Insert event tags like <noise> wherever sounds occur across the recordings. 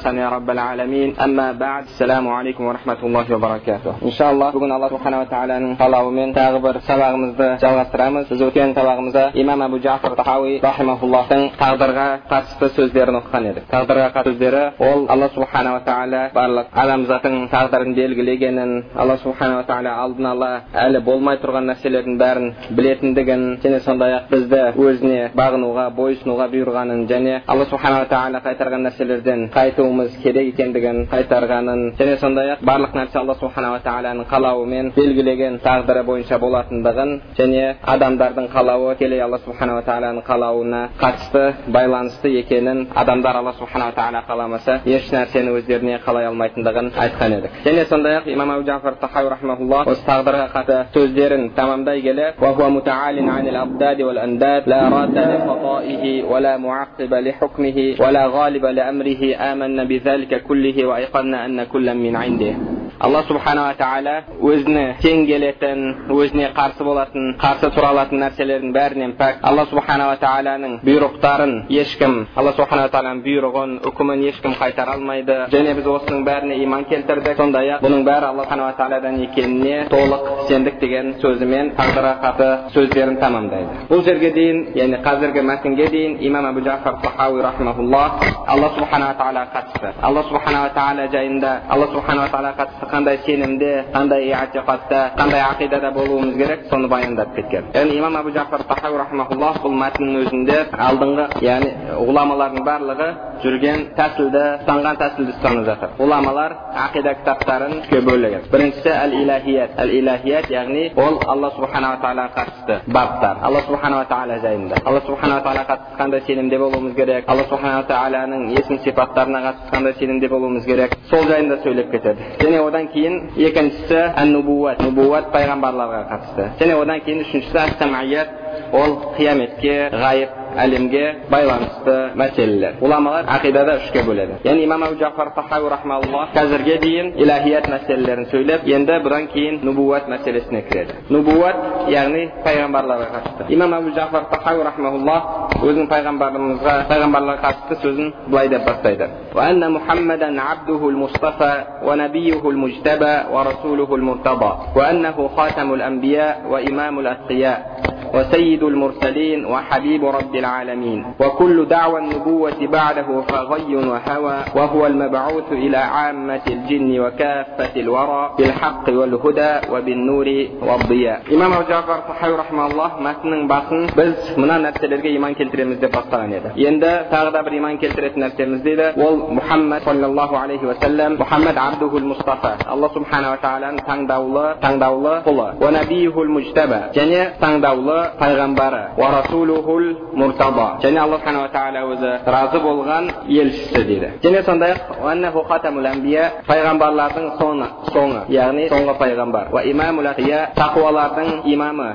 hasan я раббал alamin. Амма бад. Саламу алейкум ва рахматуллахи ва баракатух. inshaalloh бүгін алла субханала тағаланың қалауымен тағы бір сабағымызды жалғастырамыз біз өткен сабағымызда имам абу жафар тахауи рахимауллахтың тағдырға қатысты сөздерін оқыған едік тағдырға қатысты сөздері ол алла субханала тағала барлық адамзаттың тағдырын белгілегенін алла субханала тағала алдын ала әлі болмай тұрған нәрселердің бәрін білетіндігін және сондай ақ бізді өзіне бағынуға бойұсынуға бұйырғанын және алла субханала тағала қайтарған нәрселерден қайту қайтуымыз керек екендігін қайтарғанын және сондай ақ барлық нәрсе алла субханала тағаланың қалауымен белгілеген тағдыры бойынша болатындығын және адамдардың қалауы тікелей алла субханала тағаланың қалауына қатысты байланысты екенін адамдар алла субханала тағала қаламаса еш нәрсені өздеріне қалай алмайтындығын айтқан едік және сондай ақ имам абу жафар тахауи рахмаулла осы тағдырға қатысты сөздерін тамамдай келе لا راد لقضائه ولا معقب لحكمه ولا غالب لأمره آمنا بذلك كله وأيقنا أن كلا من عنده алла субханала тағала өзіне тең келетін өзіне қарсы болатын қарсы тұра алатын нәрселердің бәрінен пәк алла субханала тағаланың бұйрықтарын ешкім алла субханала тағаланың бұйрығын үкімін ешкім қайтара алмайды және біз осының бәріне иман келтірдік сондай ақ бұның бәрі алла субханала тағаладан екеніне толық сендік деген сөзімен тағдырға қатысты сөздерін тамамдайды бұл жерге дейін яғни қазіргі мәтінге дейін имам абу жафар тахауи рахмаулла алла субханала тағалаға қатысты алла субханала тағала жайында алла субханала тағалаға қатысты қандай сенімде қандай иатиқатта қандай ақидада болуымыз керек соны баяндап кеткен яғни имам абу жафар тахауи бұл мәтіннің өзінде алдыңғы яғни ғұламалардың барлығы жүрген тәсілді ұстанған тәсілді ұстанып жатыр ғұламалар ақида кітаптарын үшке бөлген біріншісі әл илахият әл илахият яғни ол алла субханала тағалаға қатысты баптар алла субханала тағала жайында алла субханала тағалаға қатысты қандай сенімде болуымыз керек алла субханала тағаланың есім сипаттарына қатысты қандай сенімде болуымыз керек сол жайында сөйлеп кетеді және одан кейін екіншісі ән нубуат нубуат пайғамбарларға қатысты және одан кейін үшіншісі ол қияметке ғайып әлемге байланысты мәселелер ғұламалар ақидада үшке бөледі яғни имам абу жафар тахауи рахмаулла қазірге дейін илахият мәселелерін сөйлеп енді бұдан кейін нубуат мәселесіне кіреді нубуат яғни пайғамбарларға қатысты имам абу жафар тахауи рахмаулла өзінің пайғамбарымызға пайғамбарларға қатысты сөзін былай деп бастайды وأن محمدا عبده المصطفى ونبيه المجتبى ورسوله المرتضى وأنه خاتم الأنبياء وإمام الأتقياء وسيد المرسلين وحبيب رب العالمين وكل دعوى النبوة بعده فغي وهوى وهو المبعوث إلى عامة الجن وكافة الورى بالحق والهدى وبالنور والضياء إمام أبو جعفر صحيح رحمه الله мәтіннің басын біз мына нәрселерге иман келтіреміз деп бастаған еді енді тағы да бір иман келтіретін нәрсеміз дейді ол мұхаммад саллаллаху алейхи уассалам мұхаммад абдухул мұстафа алла субханала тағаланың таңдаулы таңдаулы құлы мужтаба және таңдаулы пайғамбары муртаба және алла субханала тағала өзі разы болған елшісі дейді және сондай ақ пайғамбарлардың соңы соңы яғни соңғы пайғамбар тақуалардың имамы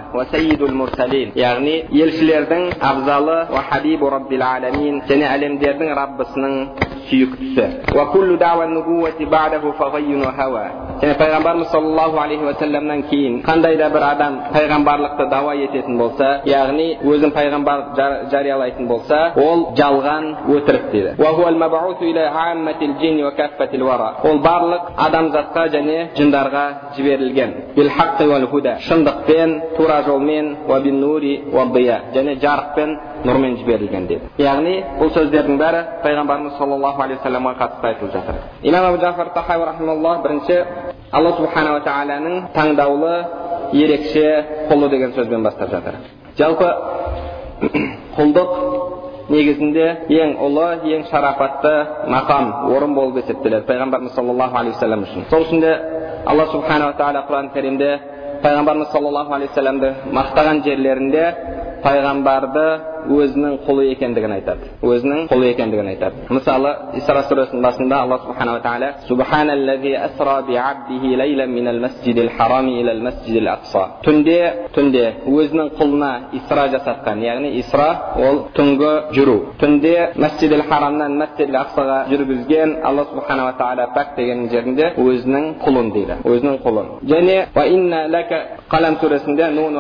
мурсалин яғни елшілердің абзалы хабибу раббил аламин және әлемдердің раббысының сүйіктісі және пайғамбарымыз саллаллаху алейхи уассаламнан кейін қандай да бір адам пайғамбарлықты дауа ететін болса яғни өзін пайғамбар жариялайтын болса ол жалған өтірік дейді ол барлық адамзатқа және жындарға жіберілген шындықпен тура жолмен және жарықпен нұрмен жіберілген деді яғни бұл сөздердің бәрі пайғамбарымыз саллаллаху алейхи вассаламға қатысты айтылып жатыр имам абу жафар тахауи бірінші алла субханала тағаланың таңдаулы ерекше құлы деген сөзбен бастап жатыр жалпы <coughs> құлдық негізінде ең ұлы ең шарапатты мақам орын болып есептеледі пайғамбарымыз саллаллаху алейхи вассалам үшін. Сол үшін де алла субханала тағала құран кәрімде пайғамбарымыз саллаллаху алейхи вассаламды мақтаған жерлерінде пайғамбарды өзінің құлы екендігін айтады өзінің құлы екендігін айтады мысалы исра сүресінің басында алла субханала тағала субханаллази асра би абдихи лейлан минал масжидил харами илал масжидил ақса түнде түнде өзінің құлына исра жасатқан яғни исра ол түнгі жүру түнде масжидил харамнан масжидил ақсаға жүргізген алла субханала тағала пәк деген жерінде өзінің құлын дейді өзінің құлын және қалам сүресінде нун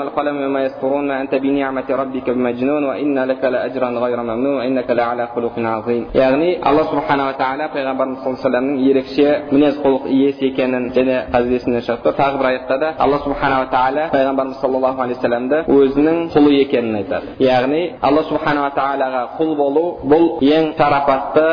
яғни алла субханала тағала пайғамбарымыз саллаллаху алейхи ерекше мінез құлық иесі екенін және қазір есімнен шығыпты тағы бір аятта да алла субханала тағала пайғамбарымыз саллаллаху алейхи вассаламды өзінің құлы екенін айтады яғни алла субханала тағалаға құл болу бұл ең шарапатты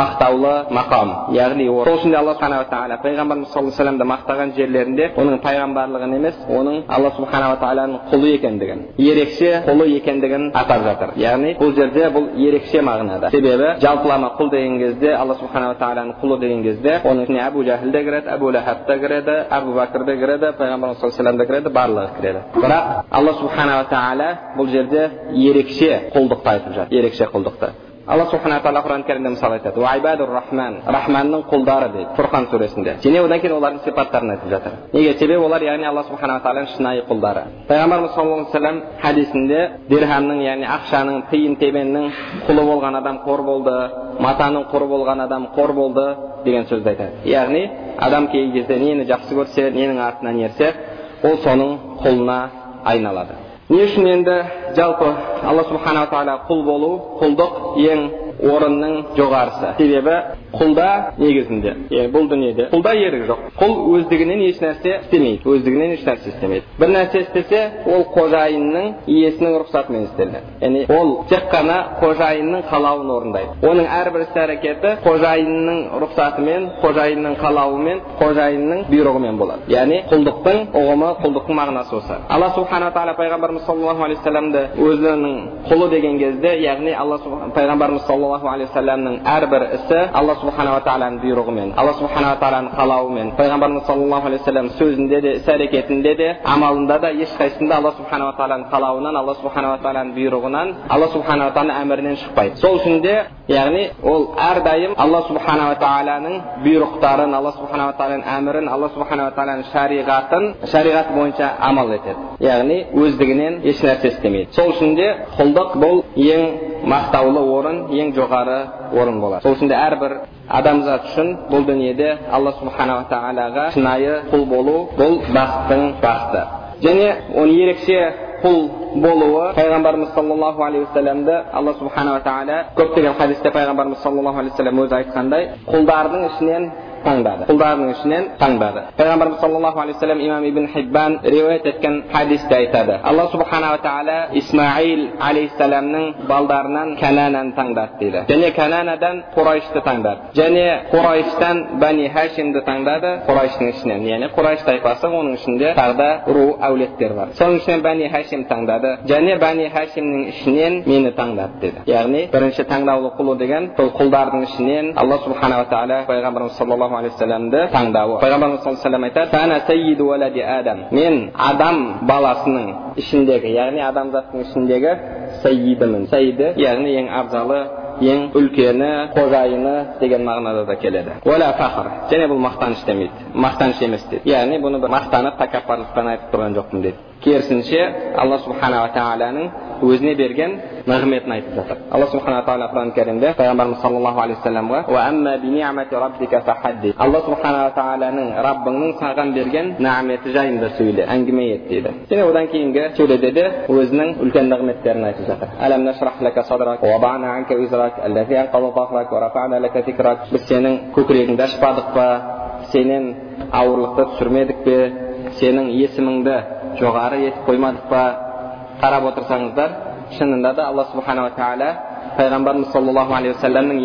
мақтаулы мақам яғни сол үшін де алла субханала тағала пайғамбарымыз саллаллаху алейхи вассаламды мақтаған жерлерінде оның пайғамбарлығын емес оның алла субханала тағаланың құлы екендігін ерекше құлы екендігін атап жатыр яғни бұл жерде бұл ерекше мағынада себебі жалпылама құл деген кезде алла субханала тағаланың құлы деген кезде оның ішіне әбу жәһіл де кіреді әбу ләхаб та кіреді әбу бәкір де кіреді пайғамбарымыз саллаллаху алейhi да кіреді барлығы кіреді бірақ алла субханала тағала бұл жерде ерекше құлдықты айтып жатыр ерекше құлдықты алла субхана тағала құран кәрімде мысалы айтады уайбадур рахман рахманның құлдары дейді фурқан сүресінде және одан кейін олардың сипаттарын айтып жатыр неге себебі олар яғни алла субханала тағаланың шынайы құлдары пайғамбарымыз саллаллаху алейхи вассалам хадисінде дирхамның яғни ақшаның тиын тебеннің құлы болған адам қор болды матаның құлы болған адам қор болды деген сөзді айтады яғни адам кей кезде нені жақсы көрсе ненің артынан ерсе ол соның құлына айналады не үшін енді жалпы алла субханала тағала құл болу құлдық ең орынның жоғарысы. Себебі құлда негізінде. Яғни бұл дүниеде. Құлда ерік жоқ. Құл өздігінен еш нәрсе істемейді. Өздігінен еш нәрсе істемейді. Бір нәрсе істесе ол қожайынның иесінің рұқсатымен істеледі. Яғни ол тек қана қожайынның қалауын орындайды. Оның әрбір іс әрекеті қожайынның рұқсатымен қожайынның қалауымен қожайынның бұйрығымен болады. Яғни құлдықтың ұғымы құлдықтың мағынасы осы. Алла субханала тағала пайғамбарымыз саллаллаху алейхи вассаламды өзінің құлы деген кезде яғни алла пайғамбарымыз саллаллаху алейхи вассаламның әрбір ісі алла субханала тағаланың бұйрығымен алла субханала тағаланың қалауымен пайғамбарымыз саллаллаху алейхи вассалам сөзінде де іс әрекетінде де амалында да ешқайсысында алла субханала тағаланың қалауынан алла субханала тағаланың бұйрығынан алла субханала тағаланың әмірінен шықпайды сол үшін де яғни ол әрдайым алла субханала тағаланың бұйрықтарын алла субханала тағаланың әмірін алла субханала тағаланың шариғатын шариғат бойынша амал етеді яғни өздігінен еш нәрсе істемейді сол үшін де құлдық бұл ең мақтаулы орын ең жоғары орын болады сол үшін де әрбір адамзат үшін бұл дүниеде алла субханала тағалаға шынайы құл болу бұл бақыттың бақыты және оны ерекше құл болуы пайғамбарымыз саллаллаху алейхи уассаламды алла субханала тағала көптеген хадисте пайғамбарымыз саллаллаху алейхи вассалам өзі айтқандай құлдардың ішінен таңдады құлдарының ішінен таңдады пайғамбарымыз саллаллаху алейхи вассалам имам ибн хиббан риуаят еткен хадисте айтады алла субханала тағала исмаил алейхисаламның балдарынан канананы таңдады дейді және кананадан құрайшты таңдады және құрайштан бани хашимді таңдады құрайштың ішінен яғни құрайш тайпасы оның ішінде тағы да ру әулеттер бар соның ішінен бани хашим таңдады және бани хашимнің ішінен мені таңдады деді яғни бірінші таңдаулы құлы деген сол құлдардың ішінен алла субханала тағала пайғамбарымыз саллаллаху саллаллаху алейхи вассаламды таңдауы пайғамбарымыз саллаллаху алейхи вассалам айтады мен адам баласының ішіндегі яғни адамзаттың ішіндегі сәйидімін сәйиді яғни ең абзалы ең үлкені қожайыны деген мағынада да келеді фахр және бұл мақтаныш демейді мақтаныш емес дейді яғни бұны бір мақтанып тәкаппарлықтан айтып тұрған жоқпын дейді керісінше алла субханала тағаланың өзіне берген нығметін айтып жатыр. Алла субхана тағала құран кәрімде пайғамбарымыз саллаллаху алейхи вассаламға алла субханала тағаланың раббыңның саған берген нәметі жайында сөйле әңгіме ет дейді. Және одан кейінгі сөйледе де өзінің үлкен нығметтерін айтып жатыр. Біз сенің көкірегіңді ашпадық па? Сенен ауырлықты түсірмедік пе? Сенің есіміңді жоғары етіп қоймадық па қарап отырсаңыздар шынында да алла субханала тағала пайғамбарымыз саллаллаху алейхи уассаламның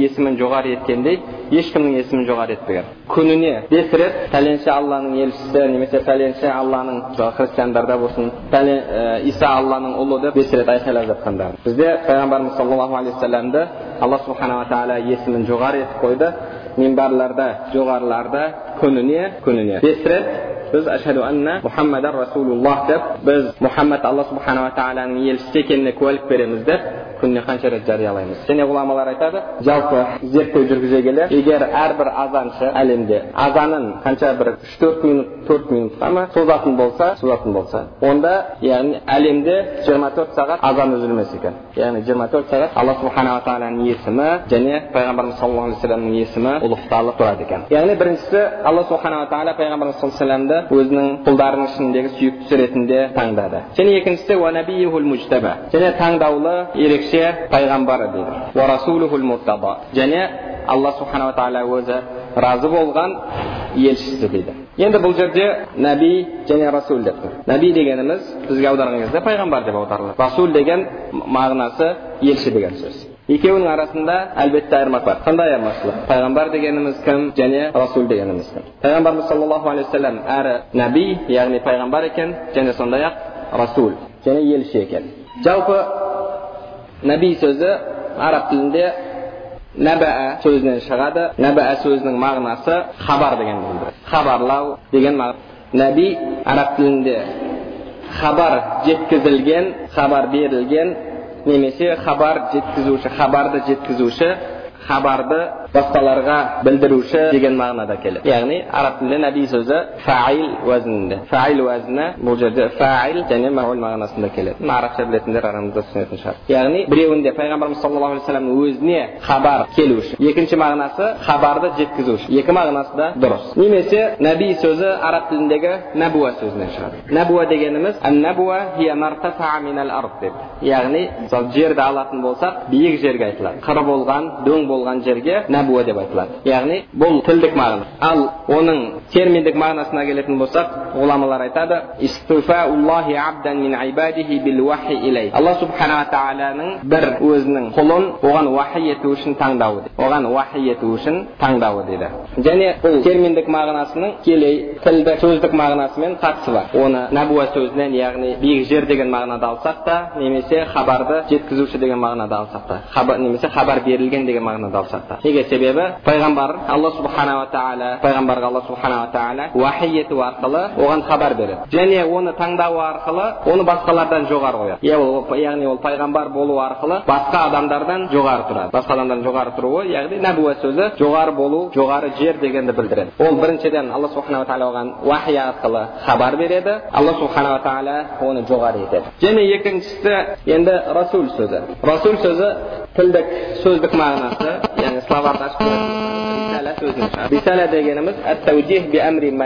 есімін жоғары еткендей ешкімнің есімін жоғары етпеген күніне бес рет пәленше алланың елшісі немесе пәленше алланың христиандарда болсын пәлен ә, иса алланың ұлы деп бес рет айқайлап жатқандарын бізде пайғамбарымыз саллаллаху алейхи уассаламды алла субханала тағала есімін жоғары етіп қойды минбарларда жоғарыларда күніне күніне бес рет біз ашхаду анна мұхаммадан расулуллах деп біз мұхаммад алла субханала тағаланың елшісі екеніне куәлік береміз деп күніне қанша рет жариялаймыз және ғұламалар айтады жалпы зерттеу жүргізе келе егер әрбір азаншы әлемде азанын қанша бір үш төрт минут төрт минутқа ма созатын болса созатын болса онда яғни әлемде жиырма төрт сағат азан үзілмес екен яғни жиырма төрт сағат алла субханала тағаланың есімі және пайғамбарымыз саллаллаху алейхи вассаламның есімі ұлықталып тұрады екен яғни біріншісі алла субханала тағала пайғамбарымыз саллаллаху алейхи вассаламды өзінің құлдарының ішіндегі сүйіктісі ретінде таңдады және екіншісі және таңдаулы ерекше пайғамбары дейді және алла субханала тағала өзі разы болған елшісі дейді енді бұл жерде нәби және расул деп тұр нәби дегеніміз бізге аударған кезде пайғамбар деп аударылады расул деген мағынасы елші деген сөз екеуінің арасында әлбетте айырмашылық бар қандай айырмашылық пайғамбар дегеніміз кім және расул дегеніміз кім пайғамбарымыз саллаллаху алейхи вассалам әрі нәби яғни пайғамбар екен және сондай ақ расул және елші екен жалпы нәби сөзі араб тілінде нәбәә сөзінен шығады нәбәә сөзінің мағынасы хабар деген хабарлау деген нәби араб тілінде хабар жеткізілген хабар берілген немесе хабар жеткізуші хабарды жеткізуші хабарды басқаларға білдіруші деген мағынада келеді яғни араб тілінде нәби сөзі фаил уәзінінде фаил уәзіні бұл жерде фаил және маул мағынасында келеді арабша білетіндер арамызда түсінетін шығар яғни біреуінде пайғамбарымыз саллаллаху алейхи вассаламның өзіне хабар келуші екінші мағынасы хабарды жеткізуші екі мағынасы да дұрыс немесе нәби сөзі араб тіліндегі нәбуа сөзінен шығады нәбуа дегеніміз яғни мысалы жерді алатын болсақ биік жерге айтылады қыр болған дөң болған жерге нәбуа деп айтылады. Яғни бұл тілдік мағына. Ал оның терминдік мағынасына келетін болсақ ғұламалар айтады алла субханала тағаланың бір өзінің құлын оған уахи ету үшін таңдауы оған уахи ету үшін таңдауы дейді. Және бұл терминдік мағынасының тікелей тілдік сөздік мағынасымен қатысы бар. Оны нәбуа сөзінен яғни биік жер деген мағынада алсақ та немесе хабарды жеткізуші деген мағынада алсақ та немесе хабар берілген деген мағынада алсақ та. Неге себебі пайғамбар алла субханала тағала пайғамбарға алла субханала тағала уахи ету арқылы оған хабар береді және оны таңдау арқылы оны басқалардан жоғары қояды яғни ол пайғамбар болу арқылы басқа адамдардан жоғары тұрады басқа адамдардан жоғары тұруы яғни нәбуа сөзі жоғары болу жоғары жер дегенді білдіреді ол біріншіден алла субханала тағала оған уахи арқылы хабар береді алла субханала тағала оны жоғары етеді және екіншісі енді расул сөзі расул сөзі тілдік сөздік мағынасы яғни рисала сөзінен шығады рисала дегеніміз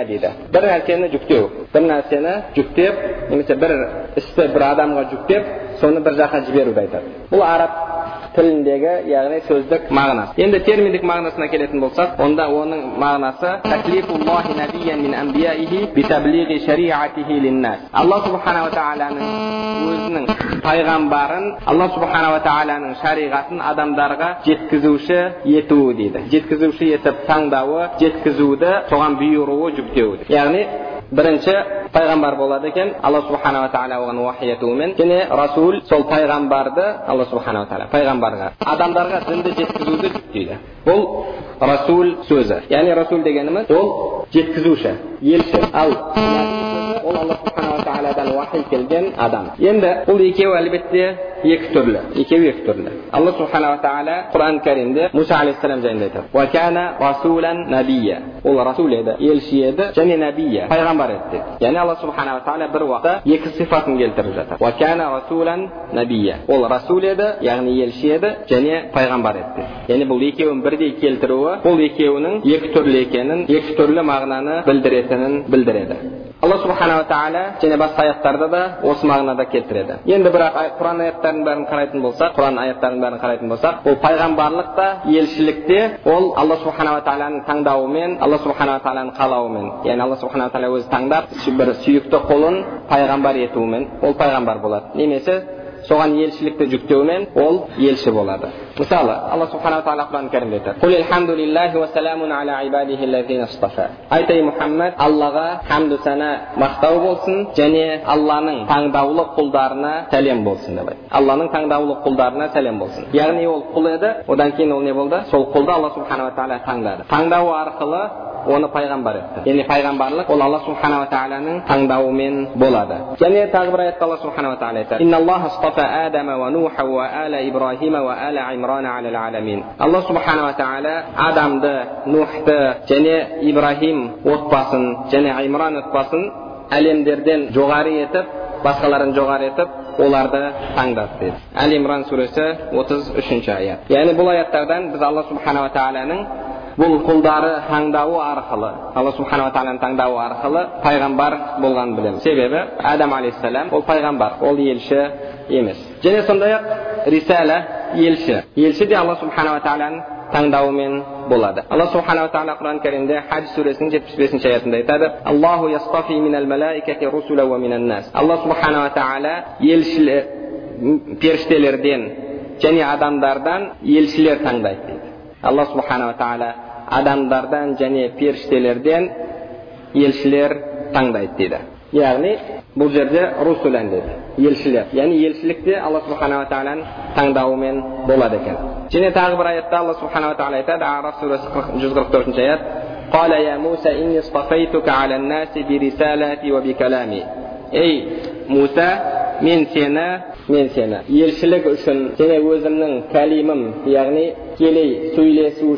дейді бір нәрсені жүктеу бір нәрсені жүктеп немесе бір істі бір адамға жүктеп соны бір жаққа жіберуді айтады бұл араб тіліндегі яғни сөздік мағынасы енді терминдік мағынасына келетін болсақ онда оның мағынасы алла субханала тағаланың өзінің пайғамбарын алла субханала тағаланың шариғатын адамдарға жеткізуші етуі дейді жеткізуші етіп таңдауы жеткізуді соған бұйыруы жүктеуі яғни бірінші пайғамбар болады екен алла субханала тағала оған уахи етуімен және расул сол пайғамбарды алла субханала тағала пайғамбарға адамдарға дінді жеткізуді жүктейді бұл расул сөзі яғни расул дегеніміз ол жеткізуші елші ал ол алла субханала тағаладан уахи келген адам енді бұл екеуі әлбетте екі түрлі екеуі екі түрлі алла субханала тағала құран кәрімде мұса алейхисалам жайында айтады ол расул еді елші еді және нәбия пайғамбар еді деді яғни алла субханала тағала бір уақытта екі сипатын келтіріп жатыр ол расул еді яғни елші еді және пайғамбар еді яғни бұл екеуін бірдей келтіруі бұл екеуінің екі түрлі екенін екі түрлі мағынаны білдіретінін білдіреді алла субханала тағала және басқа аяттарда да осы мағынада келтіреді енді бірақ құран аяттарының бәрін қарайтын болсақ құран аяттарының бәрін қарайтын болсақ ол пайғамбарлық та елшілік те ол алла субханала тағаланың таңдауымен алла субханала тағаланың қалауымен яғни алла субханала тағала өзі таңдап бір сүйікті құлын пайғамбар етуімен ол пайғамбар болады немесе соған елшілікті жүктеумен ол елші болады мысалы алла субханала тағала құран кәрімде айтады айтай мұхаммад аллаға хамду сана мақтау болсын және алланың таңдаулы құлдарына сәлем болсын деп айтады алланың таңдаулы құлдарына сәлем болсын яғни ол құл еді одан кейін ол не болды сол құлды алла субханала тағала таңдады таңдау арқылы оны пайғамбар етті яғни пайғамбарлық ол алла субханала тағаланың таңдауымен болады және тағы бір аятта алла субханала тағала айтады алла субханала тағала адамды нухты және ибраһим отбасын және аймран отбасын әлемдерден жоғары етіп басқаларын жоғары етіп оларды таңдады деді әл имран surесі отыз үшінші аят яғни бұл аяттардан біз алла субханала тағаланың бұл құлдары таңдауы арқылы алла субханала тағаланың таңдауы арқылы пайғамбар болғанын білеміз себебі адам алейхисалам ол пайғамбар ол елші емес және сондай ақ рисала елші елші де алла субханала тағаланың таңдауымен болады алла субханала тағала құран кәрімде хадж сүресінің жетпіс бесінші аятында айтады аллаху алла субханала тағала елшілер періштелерден және адамдардан елшілер таңдайды дейді алла субханала тағала адамдардан және періштелерден елшілер таңдайды дейді яғни бұл жерде русулян деді елшілер яғни елшілік те алла субханала тағаланың таңдауымен болады екен және тағы бір аятта алла субханала тағала айтады араф surasi жүз қырық төртінші аят قال يا موسى إني اصطفيتك على الناس برسالاتي وبكلامي ей муса мен сені мен сені елшілік үшін және өзімнің кәлимім яғни тікелей сөйлесу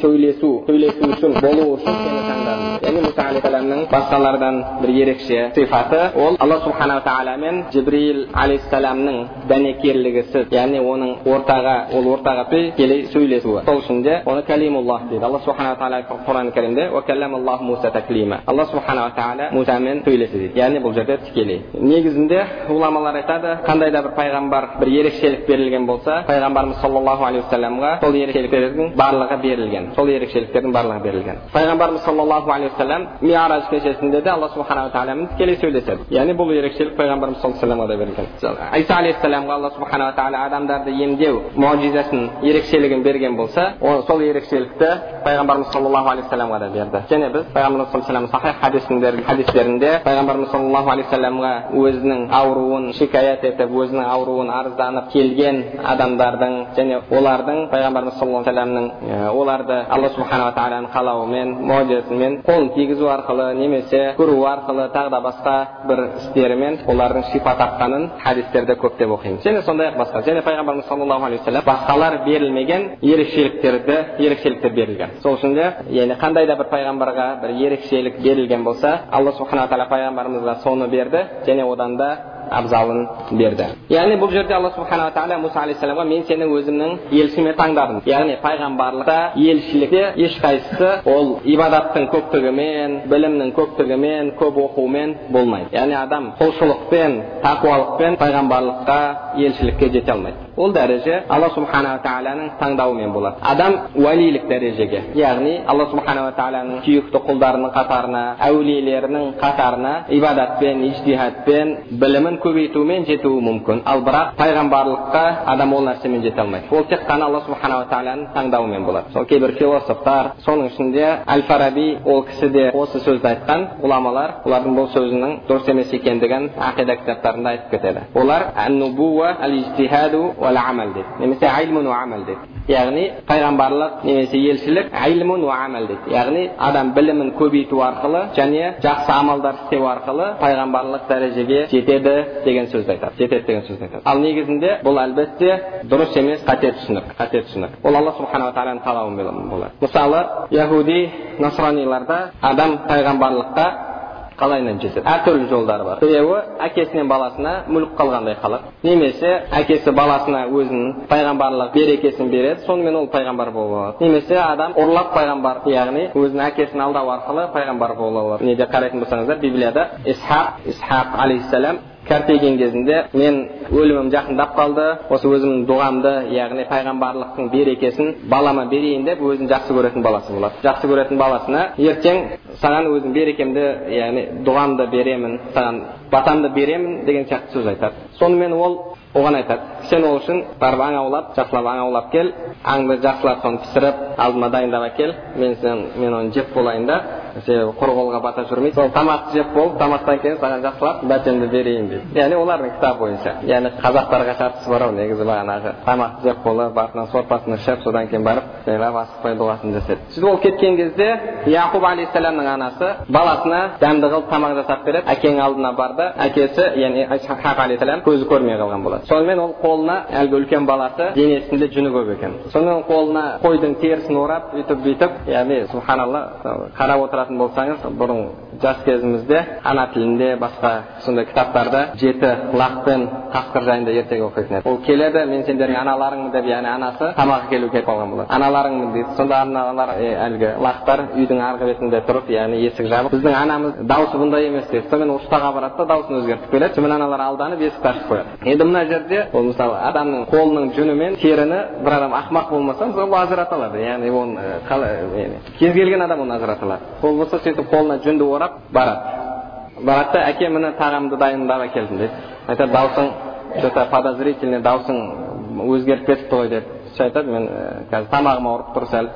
сөйлесу сөйлесу үшін болу үшін сені таңдадым яғни мұса басқалардан бір ерекше сипаты ол алла субханала тағаламен жібрил алейхисаламның дәнекерлігісіз яғни оның ортаға ол ортаға тікелей сөйлесуі сол үшін де оны кәлимуллах дейді алла субханала тағала құран кәрімде алла субханала тағала мусамен сөйлесті дейді яғни бұл жерде тікелей негізінде ғұламалар айтады қандай да бір пайғамбар бір ерекшелік берілген болса пайғамбарымыз саллаллаху алейхи уассаламға сол ерекшеліктердің барлығы берілген сол ерекшеліктердің барлығы берілген пайғамбарымыз саллаллаху алейхи уассалам миараж кешесінде де алла субханала тағаламен тікелей сөйлеседі яғни бұл ерекшелік пайғамбарымыз саллаллаху алейхи да берілген иса алейхисаламға алла субханала тағала адамдарды емдеу мұғжизасын ерекшелігін берген болса сол ерекшелікті пайғамбарымыз саллаллаху алейхи уассаламға да берді және біз пайғамбарымыз саллаллаху сахих хадистерінде пайғамбарымыз саллаллаху алейхи уассаламға өзінің ауруын шикаят етіп өзінің ауруын арызданып келген адамдардың және олардың пайғамбарымыз саллаллаху алейхи вассаламның оларды алла субханала тағаланың қалауымен можизасымен қолын тигізу арқылы немесе көру арқылы тағы да басқа бір істерімен олардың шипа тапқанын хадистерде көптеп оқимыз және сондай ақ басқа және пайғамбарымыз саллаллаху алейхи вассалам басқалар берілмеген ерекшеліктерді ерекшеліктер берілген сол үшін де яғни қандай да бір пайғамбарға бір ерекшелік берілген болса алла субханала тағала пайғамбарымызға соны берді және одан да абзалын берді яғни бұл жерде алла субханала тағала мұса алейхисаламға мен сені өзімнің елшіме таңдадым яғни пайғамбарлықта елшілікте ешқайсысы ол ибадаттың көптігімен білімнің көптігімен көп оқумен болмайды яғни адам құлшылықпен тақуалықпен пайғамбарлыққа елшілікке жете алмайды ол дәреже алла субханала тағаланың таңдауымен болады адам уәлилік дәрежеге яғни алла субханала тағаланың сүйікті құлдарының қатарына әулиелерінің қатарына ибадатпен ижтихадпен білімін көбейтумен жетуі мүмкін ал бірақ пайғамбарлыққа адам ол нәрсемен жете алмайды ол тек қана алла субханала тағаланың таңдауымен болады сол кейбір философтар соның ішінде әл фараби ол кісі де осы сөзді айтқан ғұламалар олардың бұл сөзінің дұрыс емес екендігін ақида кітаптарында айтып кетеді олар немесе яғни пайғамбарлық немесе елшілік айлмун амал дейді яғни адам білімін көбейту арқылы және жақсы амалдар істеу арқылы пайғамбарлық дәрежеге жетеді деген сөзді айтады жетеді деген сөзді айтады ал негізінде бұл әлбетте дұрыс емес қате түсінік қате түсінік ол алла субханала тағаланың қалауымен болады мысалы яхуди насраниларда адам пайғамбарлыққа қалайынан жетеді әртүрлі жолдары бар. Біреуі әкесінен баласына мүлік қалғандай қалады немесе әкесі баласына өзінің пайғамбарлық берекесін береді сонымен ол пайғамбар болып алады. Немесе адам ұрлап пайғамбар яғни өзінің әкесін алдау арқылы пайғамбар бола алады. Неде қарайтын болсаңыздар библияда исхақ исхақ алейхисалам кәртейген кезінде мен өлімім жақындап қалды осы өзімнің дұғамды яғни пайғамбарлықтың берекесін балама берейін деп өзін жақсы көретін баласы болады жақсы көретін баласына ертең саған өзім берекемді яғни дұғамды беремін саған батамды беремін деген сияқты сөз айтады сонымен ол оған айтады сен ол үшін барып аң аулап жақсылап аң аулап кел аңды жақсылап соны пісіріп алдыма дайындап әкел мен сен мен оны жеп болайын да себебі құр қолға бата жүрмейді сол тамақты жеп болып тамақтан кейін саған жақсылап бәтемді берейін дейді яғни олардың кітабы бойынша яғни қазақтарға шартысы бар ау негізі бағанағы тамақты жеп болып артынан сорпасын ішіп содан кейін барып жайлап асықпай дұғасын жасайды сөйтіп ол кеткен кезде яқуб алейхисаламның анасы баласына дәмді қылып тамақ жасап береді әкенің алдына барды әкесі яғни алейхисалам көзі көрмей қалған болады сонымен ол қолына әлгі үлкен баласы денесінде жүні көп екен сонымен қолына қойдың терісін орап өйтіп бүйтіп яғни субханалла қарап отыратын болсаңыз бұрын жас кезімізде ана тілінде басқа сондай кітаптарда жеті лақ пен қасқыр жайында ертегі оқитын еді ол келеді мен сендердің аналарыңмын деп яғни анасы тамақ әкелуге келіп қалған болады аналарыңмын дейді сонда аналар әлгі лақтар үйдің арғы бетінде тұрып яғни есік жабық біздің анамыз дауысы бұндай емес дейді сонымен ұстаға барады да дауысын өзгертіп келеді. Сонымен аналар алданып есікті ашып қояды. Енді мына жерде ол мысалы адамның қолының жүні мен теріні бір адам ақымақ болмаса мысалы ол ажырата алады. Яғни оны қалай кез келген адам оны ажырата алады. Ол болса сөйтіп қолына жүнді орап барады барады да әке міне тағамды дайындап әкелдім дейді айтады дауысың че то подозрительный дауысың өзгеріп кетіпті ғой деп айтады мен қазір тамағым ауырып тұр сәл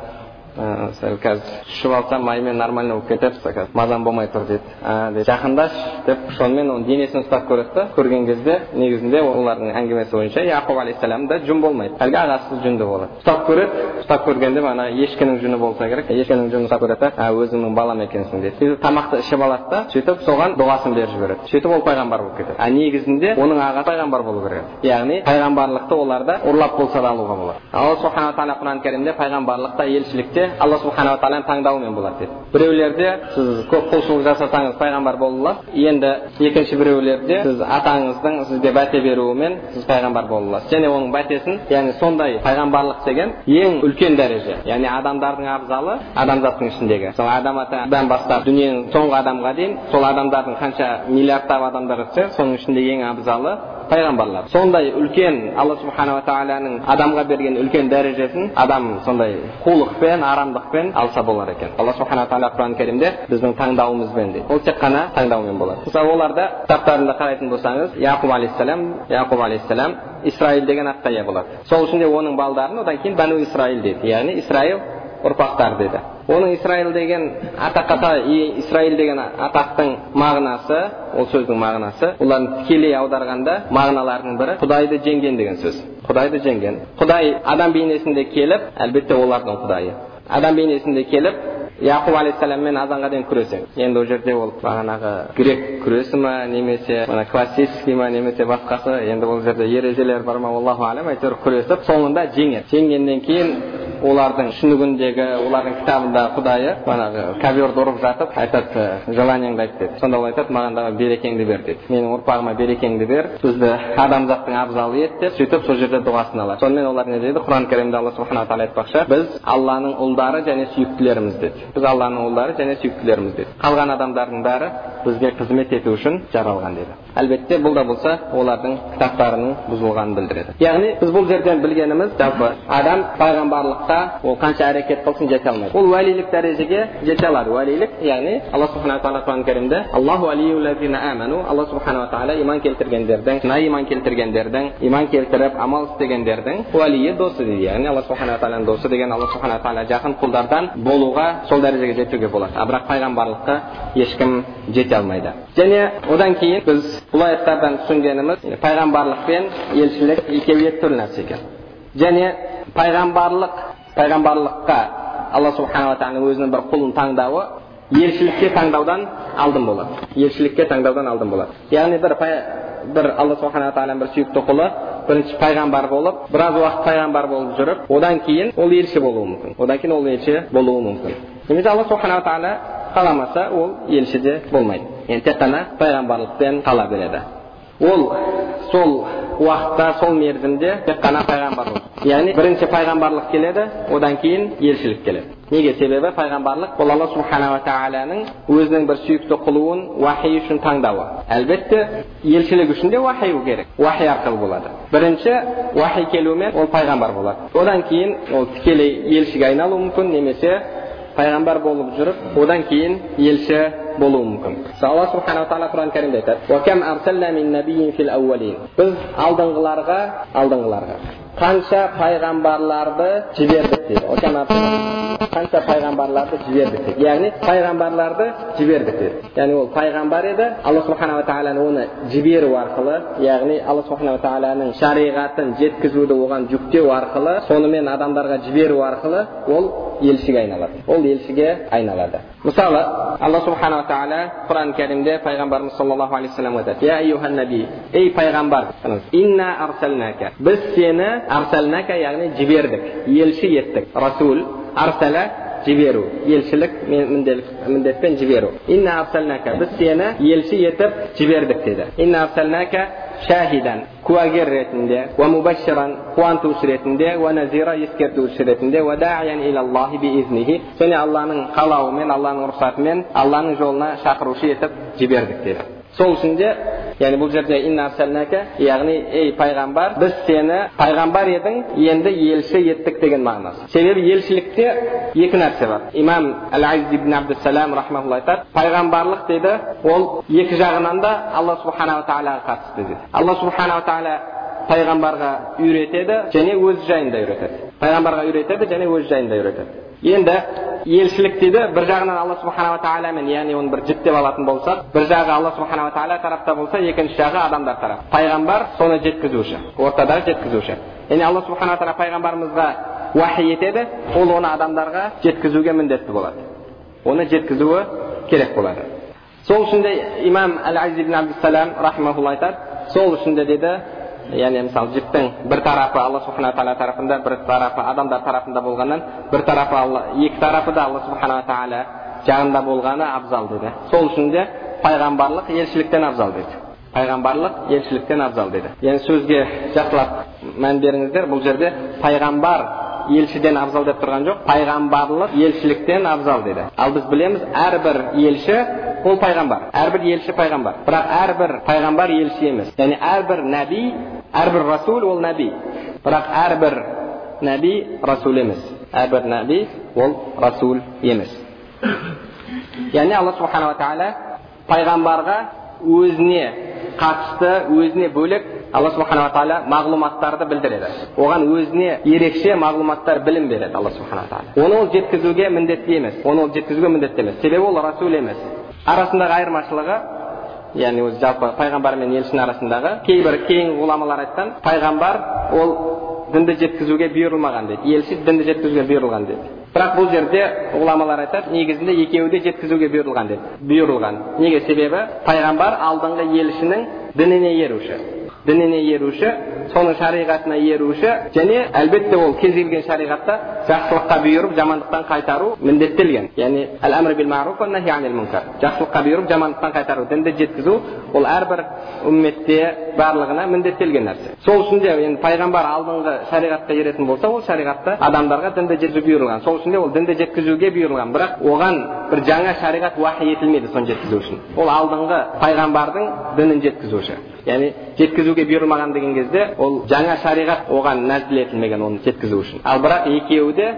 сәл қазір ішіп алсам маймен нормально болып кетеді қазір мазам болмай тұр дейді а дейді жақындаш деп сонымен оның денесін ұстап көреді да. Көрген кезде негізінде олардың әңгімесі бойынша яқуб алейхисалам да жүн болмайды әлгі ағасы жүнді болады ұстап көреді ұстап көргенде ана ешкінің жүні болса керек. Ешкінің жүнін ұстап көреді да өзіңнің балам екенсің дейді сөйтіп тамақты ішіп алады да сөйтіп соған дұғасын беріп жібереді. Сөйтіп ол пайғамбар болып кетеді. А негізінде оның ағасы пайғамбар болу керек. Яғни пайғамбарлықты оларда ұрлап болса да алуға болады. Алла субханала тағала құран кәрімде пайғамбарлықта елшілікте алла субханала тағаланың таңдауымен болады дейді біреулерде сіз көп құлшылық жасасаңыз пайғамбар бола аласыз енді екінші біреулерде сіз атаңыздың сізге бәте беруімен сіз пайғамбар бола аласыз және оның бәтесін яғни сондай пайғамбарлық деген ең үлкен дәреже яғни адамдардың абзалы адамзаттың ішіндегі мысалы адам атадан бастап дүниенің соңғы адамға дейін сол адамдардың қанша миллиардтап адамдар өтсе соның ішінде ең абзалы пайғамбарлар сондай үлкен алла субханала тағаланың адамға берген үлкен дәрежесін адам сондай қулықпен арамдықпен алса болар екен алла субханала тағала құран кәрімде біздің таңдауымызбен дейді ол тек қана таңдаумен болады мысалы оларда кітаптарында қарайтын болсаңыз яқуб алейхисалам яқуб алейхисалам исраил деген атқа ие болады сол үшін де оның балдарын одан кейін бәну исраил дейді яғни исраил ұрпақтар деді. Оның исраил деген атаққа исраил деген атақтың мағынасы ол сөздің мағынасы олардың тікелей аударғанда мағыналарының бірі құдайды жеңген деген сөз. Құдайды жеңген. Құдай адам бейнесінде келіп әлбетте олардың құдайы. Адам бейнесінде келіп яқуб алейхисаламмен азанға дейін күреседі енді ол жерде ол бағанағы грек күресі ма немесе мына классический ма немесе басқасы. Енді ол жерде ережелер бар ма аллаху алам әйтеуір күресіп соңында жеңеді. Жеңгеннен кейін олардың түсінігіндегі олардың кітабында құдайы манағы коверді ұрып жатып айтады желаниеңді айт деді. Сонда ол айтады маған да берекеңді бер дейді менің ұрпағыма берекеңді бер. Бізді адамзаттың абзалы ет деп сөйтіп сол жерде дұғасын алады. Сонымен олар не дейді? Құран кәрімде алла субхана тағала айтпақшы біз алланың ұлдары және сүйіктілеріміз деді. Біз алланың ұлдары және сүйіктілеріміз деді. Қалған адамдардың бәрі бізге қызмет ету үшін жаралған деді. Әлбетте бұл да болса олардың кітаптарының бұзылғанын білдіреді. Яғни біз бұл жерден білгеніміз жалпы адам пайғамбарлыққа ол қанша әрекет қылсын жете алмайды ол уәлилік дәрежеге жете алады. Уәлилік яғни алла субхана тағала құран кәрімде аллаху алла субханала тағала иман келтіргендердің шынайы иман келтіргендердің иман келтіріп амал істегендердің уәлиі досы дейді яғни алла субхана тағаланың досы деген алла субхана тағала жақын құлдардан болуға сол дәрежеге жетуге болады. А бірақ пайғамбарлыққа ешкім жете алмайды. Және одан кейін біз бұл аяттардан түсінгеніміз пайғамбарлық пен елшілік екеуі екі түрлі нәрсе екен. Және пайғамбарлық пайғамбарлыққа алла субханала тағаланың өзінің бір құлын таңдауы елшілікке таңдаудан алдын болады елшілікке таңдаудан алдын болады яғни бір бір алла субханала тағаланың бір сүйікті құлы бірінші пайғамбар болып біраз уақыт пайғамбар болып жүріп одан кейін ол елші болуы мүмкін одан кейін ол елші болуы мүмкін немесе алла субханала тағала қаламаса ол елші де болмайды енді тек қана пайғамбарлықпен қала береді ол сол уақытта сол мерзімде тек қана пайғамбар болады яғни бірінші пайғамбарлық келеді одан кейін елшілік келеді неге себебі пайғамбарлық бұл алла субханала тағаланың өзінің бір сүйікті құлуын уахи үшін таңдауы әлбетте елшілік үшін де уахи керек уахи арқылы болады бірінші уахи келуімен ол пайғамбар болады одан кейін ол тікелей елшіге айналуы мүмкін немесе пайғамбар болып жүріп одан кейін елші болуы мүмкін алла субханала тағала құран кәрімде айтады біз алдыңғыларға алдыңғыларға қанша пайғамбарларды жібердік дейді қанша пайғамбарларды жібердік дейді яғни пайғамбарларды жібердік деді яғни ол пайғамбар еді алла субханала тағала оны жіберу арқылы яғни алла субханала тағаланың шариғатын жеткізуді оған жүктеу арқылы сонымен адамдарға жіберу арқылы ол елшіге айналады ол елшіге айналады мысалы алла субханала тағала құран кәрімде пайғамбарымыз саллаллаху алейхи вассаламға айтады ей пайғамбар біз сені арсалнака яғни жібердік елші еттік расул арсала жіберу елшілік міндетпен жіберу инна арсалнака біз сені елші етіп жібердік деді инна арсалнака шахидан куәгер ретінде уа мубаширан қуантушы ретінде уа назира ескертуші ретінде уа даиян илаллахи биизнихи және алланың қалауымен алланың рұқсатымен алланың жолына шақырушы етіп жібердік деді сол үшін де яғни бұл жерде яғни ей пайғамбар біз сені пайғамбар едің енді елші еттік деген мағынасы себебі елшілікте екі нәрсе бар имам әл ибн абдусалам рахмаулла айтады пайғамбарлық дейді ол екі жағынан да алла субханала тағалаға қатысты дейді алла субханала тағала пайғамбарға үйретеді және өз жайында үйретеді пайғамбарға үйретеді және өз жайында үйретеді енді елшілік дейді бір жағынан алла субханала тағаламен яғни оны бір жіктеп алатын болсақ бір жағы алла субханала тағала тарапта болса екінші жағы адамдар тарап пайғамбар соны жеткізуші ортадағы жеткізуші яғни алла субханала тағала пайғамбарымызға уахи етеді ол оны адамдарға жеткізуге міндетті болады оны жеткізуі керек болады сол үшін де имам әл айтады сол үшін де дейді яғни мысалы жіптің бір тарапы алла субхана тағала тарапында бір тарапы адамдар тарапында болғаннан бір тарапы алла екі тарапы да алла субханала тағала жағында болғаны абзал деді сол үшін де пайғамбарлық елшіліктен абзал деді пайғамбарлық елшіліктен абзал деді яғни сөзге жақсылап мән беріңіздер бұл жерде пайғамбар елшіден абзал деп тұрған жоқ пайғамбарлық елшіліктен абзал деді ал біз білеміз әрбір елші ол пайғамбар әрбір елші пайғамбар бірақ әрбір пайғамбар елші емес яғни әрбір нәби әрбір расул ол нәби бірақ әрбір нәби расул емес әрбір нәби ол расул емес яғни алла субханала тағала пайғамбарға өзіне қатысты өзіне бөлек алла субханала тағала мағлұматтарды білдіреді оған өзіне ерекше мағлұматтар білім береді алла субханала тағала оны ол жеткізуге міндетті емес оны ол жеткізуге міндетті емес себебі ол расул емес арасындағы айырмашылығы яғни өзі жалпы пайғамбар мен елшінің арасындағы кейбір кейін ғұламалар айтқан пайғамбар ол дінді жеткізуге бұйырылмаған дейді. Елші дінді жеткізуге бұйырылған дейді. Бірақ бұл жерде ғұламалар айтады негізінде екеуі де жеткізуге бұйырылған дейді. Бұйырылған. Неге? Себебі пайғамбар алдыңғы елшінің дініне еруші дініне еруші соның шариғатына еруші және әлбетте ол кез келген шариғатта жақсылыққа бұйырып жамандықтан қайтару міндеттелген яғни жақсылыққа бұйырып жамандықтан қайтару дінді жеткізу ол әрбір үмметте барлығына міндеттелген нәрсе сол үшін де енді пайғамбар алдыңғы шариғатқа еретін болса ол шариғатта адамдарға дінді жеткізу бұйырылған сол үшін де ол дінді жеткізуге бұйырылған бірақ оған бір жаңа шариғат уахи етілмеді соны жеткізу үшін ол алдыңғы пайғамбардың дінін жеткізуші яғни жеткізуге бұйырмаған деген кезде ол жаңа шариғат оған нәзіл етілмеген оны жеткізу үшін ал бірақ екеуі де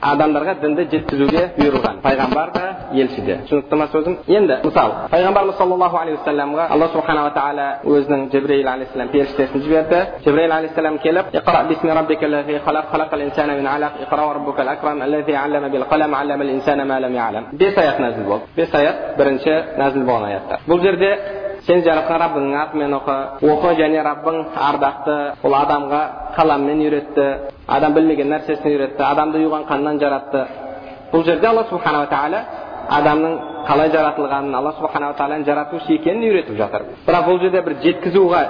адамдарға дінді жеткізуге бұйырылған пайғамбар да елші де түсінікті ма сөзім енді мысалы пайғамбарымыз саллаллаху алейхи уассаламға алла субханала тағала өзінің жібрейл алейхисалам періштесін жіберді жібрейл алейхисалам келіп бес аят нәзіл болды бес аят бірінші нәзіл болған аяттар бұл жерде сен жаратқан раббыңның атымен оқы оқы және раббың ардақты ол адамға қаламмен үйретті адам білмеген нәрсесін үйретті адамды ұйыған қаннан жаратты бұл жерде алла субханала тағала адамның қалай жаратылғанын алла субханала тағаланың жаратушы екенін үйретіп жатыр бірақ бұл жерде бір жеткізуға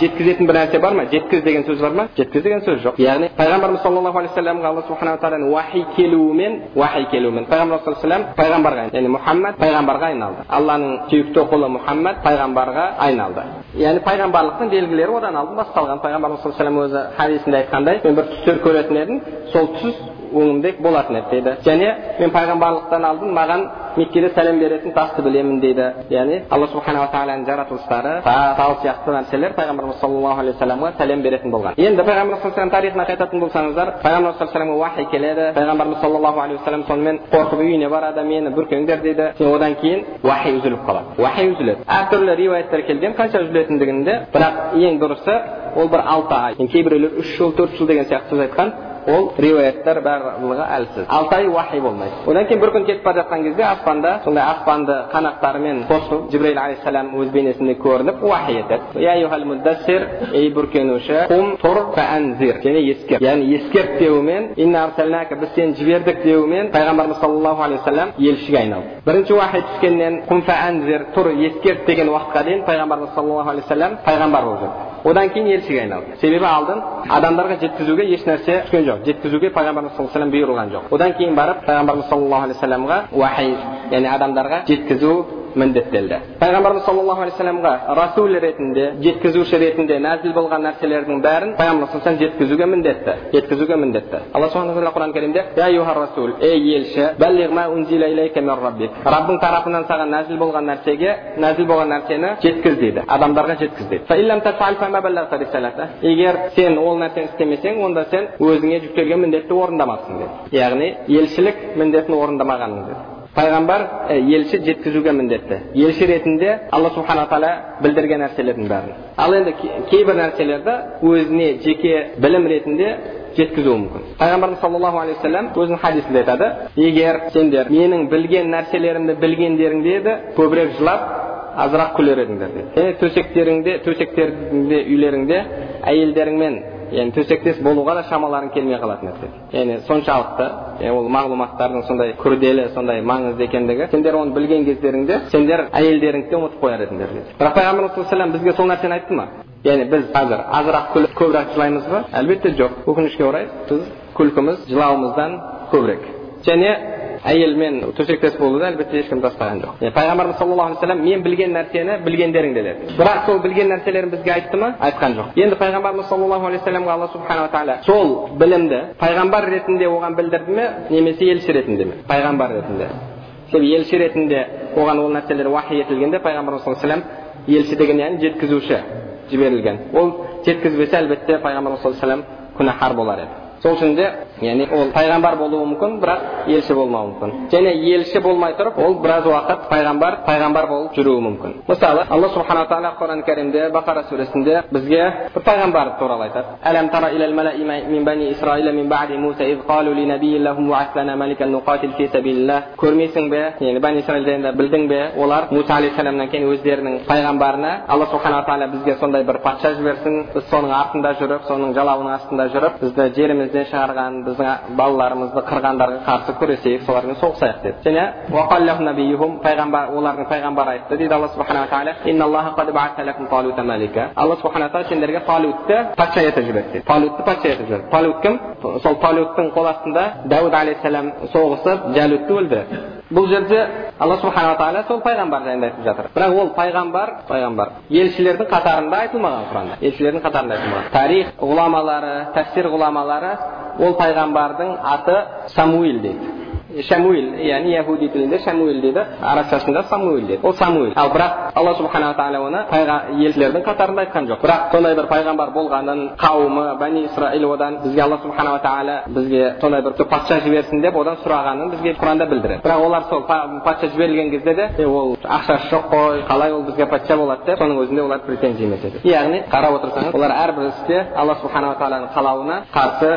жеткізетін бір нәрсе бар ма жеткіз деген сөз бар ма жеткіз деген сөз жоқ яғни пайғамбарымыз саллаллаху алейхи вассаламға алла субханала тағаланың уахи келуімен уахи келуімен пайғамбар саллаллаху пайғамбарға яғни мұхаммад пайғамбарға айналды алланың сүйікті құлы мұхаммад пайғамбарға айналды яғни пайғамбарлықтың белгілері одан алдын басталған пайғамбарымыз саллаллаху өзі хадисінде айтқандай мен бір түстер көретін едім сол түс өңімде болатын еді дейді және мен пайғамбарлықтан алдын маған меккеде сәлем беретін тасты білемін дейді яғни алла субханала тағаланың жаратылыстары тал сияқты нәрселер пайғамбарымыз саллаллаху алейхи вассаламға сәлем беретін болған енді пайғамбарымыз саллаллаху тарихына қайтатын болсаңыздар пайғамбарымыз саллаллаху уахи келеді пайғамбарымыз саллаллаху алейхи вассалам сонымен қорқып үйіне барады мені бүркеңдер дейді одан кейін уахи үзіліп қалады уахи үзіледі әртүрлі риуаяттар келген қанша үзілетіндігінде бірақ ең дұрысы ол бір алты ай кейбіреулер үш жыл төрт жыл деген сияқты сөз айтқан ол риуаяттар барлығы әлсіз. Алты ай уахи болмайды. Одан кейін бір күн кетіп бара жатқан кезде аспанда сондай аспанды қанаттарымен қосып жибраил алейхисалам өз бейнесінде көрініп уахи етеді. Ей бүркенуші құм тұр және ескерт. Яғни ескерт деуімен біз сені жібердік деуімен пайғамбарымыз саллаллаху алейхи вассалам елшіге айналды. Бірінші уахи түскеннен құм тұр ескерт деген уақытқа дейін пайғамбарымыз саллаллаху алейхи вассалам пайғамбар болып жүрді одан кейін елшіге айналды себебі алдын адамдарға жеткізуге ешнәрсе түскен жоқ жеткізуге пайғамбарымыз саллаллаху алейhi бұйырылған жоқ одан кейін барып пайғамбарымыз саллаллаху алейхи вассаламға уахи яғни адамдарға жеткізу міндеттелді пайғамбарымыз саллаллаху алейхи вассаламға расул ретінде жеткізуші ретінде нәзіл болған нәрселердің бәрін пайғамбар жеткізуге міндетті жеткізуге міндетті. Алла субхана тағала құран кәрімде расул ей елші раббың тарапынан саған нәзіл болған нәрсеге нәзіл болған нәрсені жеткіз дейді. Адамдарға жеткіз дейді егер сен ол нәрсені істемесең онда сен өзіңе жүктелген міндетті орындамапсың деді яғни елшілік міндетін орындамағаның пайғамбар елші жеткізуге міндетті елші ретінде алла субхана тағала білдірген нәрселердің бәрін ал енді кейбір нәрселерді өзіне жеке білім ретінде жеткізуі мүмкін пайғамбарымыз саллаллаху алейхи вассалам өзінің хадисінде айтады егер сендер менің білген нәрселерімді білгендеріңде еді көбірек жылап азырақ күлер едіңдер дейді төсектеріңде төсектеріңде үйлеріңде әйелдеріңмен яғни төсектес болуға да шамаларың келмей қалатын нәрсе яғни соншалықты ол мағлұматтардың сондай күрделі сондай маңызды екендігі сендер оны білген кездеріңде сендер әйелдеріңді де ұмытып қояр едіңдер дейді бірақ пайғамбарымыз саллаллаху бізге сол нәрсені айтты ма яғни біз қазір азырақ күліп көбірек жылаймыз ба әлбетте жоқ өкінішке орай біз күлкіміз жылауымыздан көбірек және әйелмен төсектес болуды әлбетте ешкім тастаған жоқ пайғамбарымыз саллаллаху алейхи вассалам мен білген нәрсені білгендеріңде деді бірақ сол білген нәрселерін бізге айтты ма айтқан жоқ енді пайғамбарымыз саллаллаху алейхи вассаламға алла субханала тағала сол білімді пайғамбар ретінде оған білдірді ме немесе елші ретінде ме пайғамбар ретінде себебі елші ретінде оған ол нәрселер уахи етілгенде пайғамбарымыз саллаллаху алейхи вассалам елші деген яғни жеткізуші жіберілген ол жеткізбесе әлбетте пайғамбарымыз саллаллаху алейхи вассалам күнәһар болар еді сол үшін де яғни ол пайғамбар болуы мүмкін бірақ елші болмауы мүмкін. Және елші болмай тұрып ол біраз уақыт пайғамбар пайғамбар болып жүруі мүмкін. Мысалы алла субхана тағала құран кәрімде бақара сүресінде бізге бір пайғамбар туралы айтады. Көрмейсің бе? Яғни бәни исраил білдің бе? Олар муса алейхисаламнан кейін өздерінің пайғамбарына алла субхана тағала бізге сондай бір патша жіберсін біз соның артында жүріп соның жалауының астында жүріп бізді жеріміз елімізден шығарған біздің балаларымызды қырғандарға қарсы күресейік солармен соғысайық деді және пайғамбар олардың пайғамбары айтты дейді алла субханала тағала алла субхана тағала сендерге талутты патша етіп жіберді дейді талутты патша етіп жіберді талут кім сол талуттың қол астында дәуд алейхисалам соғысып жәлутты өлтіреді бұл жерде алла субханала тағала сол пайғамбар жайында айтып жатыр бірақ ол пайғамбар пайғамбар елшілердің қатарында айтылмаған құранда елшілердің қатарында айтылмаған тарих ғұламалары тәфсир ғұламалары ол пайғамбардың аты самуил дейді шамуил яғни яхуди тілінде шамуил дейді арабшасында самуил дейді ол самуил ал бірақ алла субханала тағала оны елшілердің қатарында айтқан жоқ бірақ сондай бір пайғамбар болғанын қауымы бәни исраил одан бізге алла субханала тағала бізге сондай бір патша жіберсін деп одан сұрағанын бізге құранда білдіреді бірақ олар сол патша жіберілген кезде де ол ақшасы жоқ қой қалай ол бізге патша болады деп соның өзінде олар претензиямен етеді яғни қарап отырсаңыз олар әрбір істе алла субханала тағаланың қалауына қарсы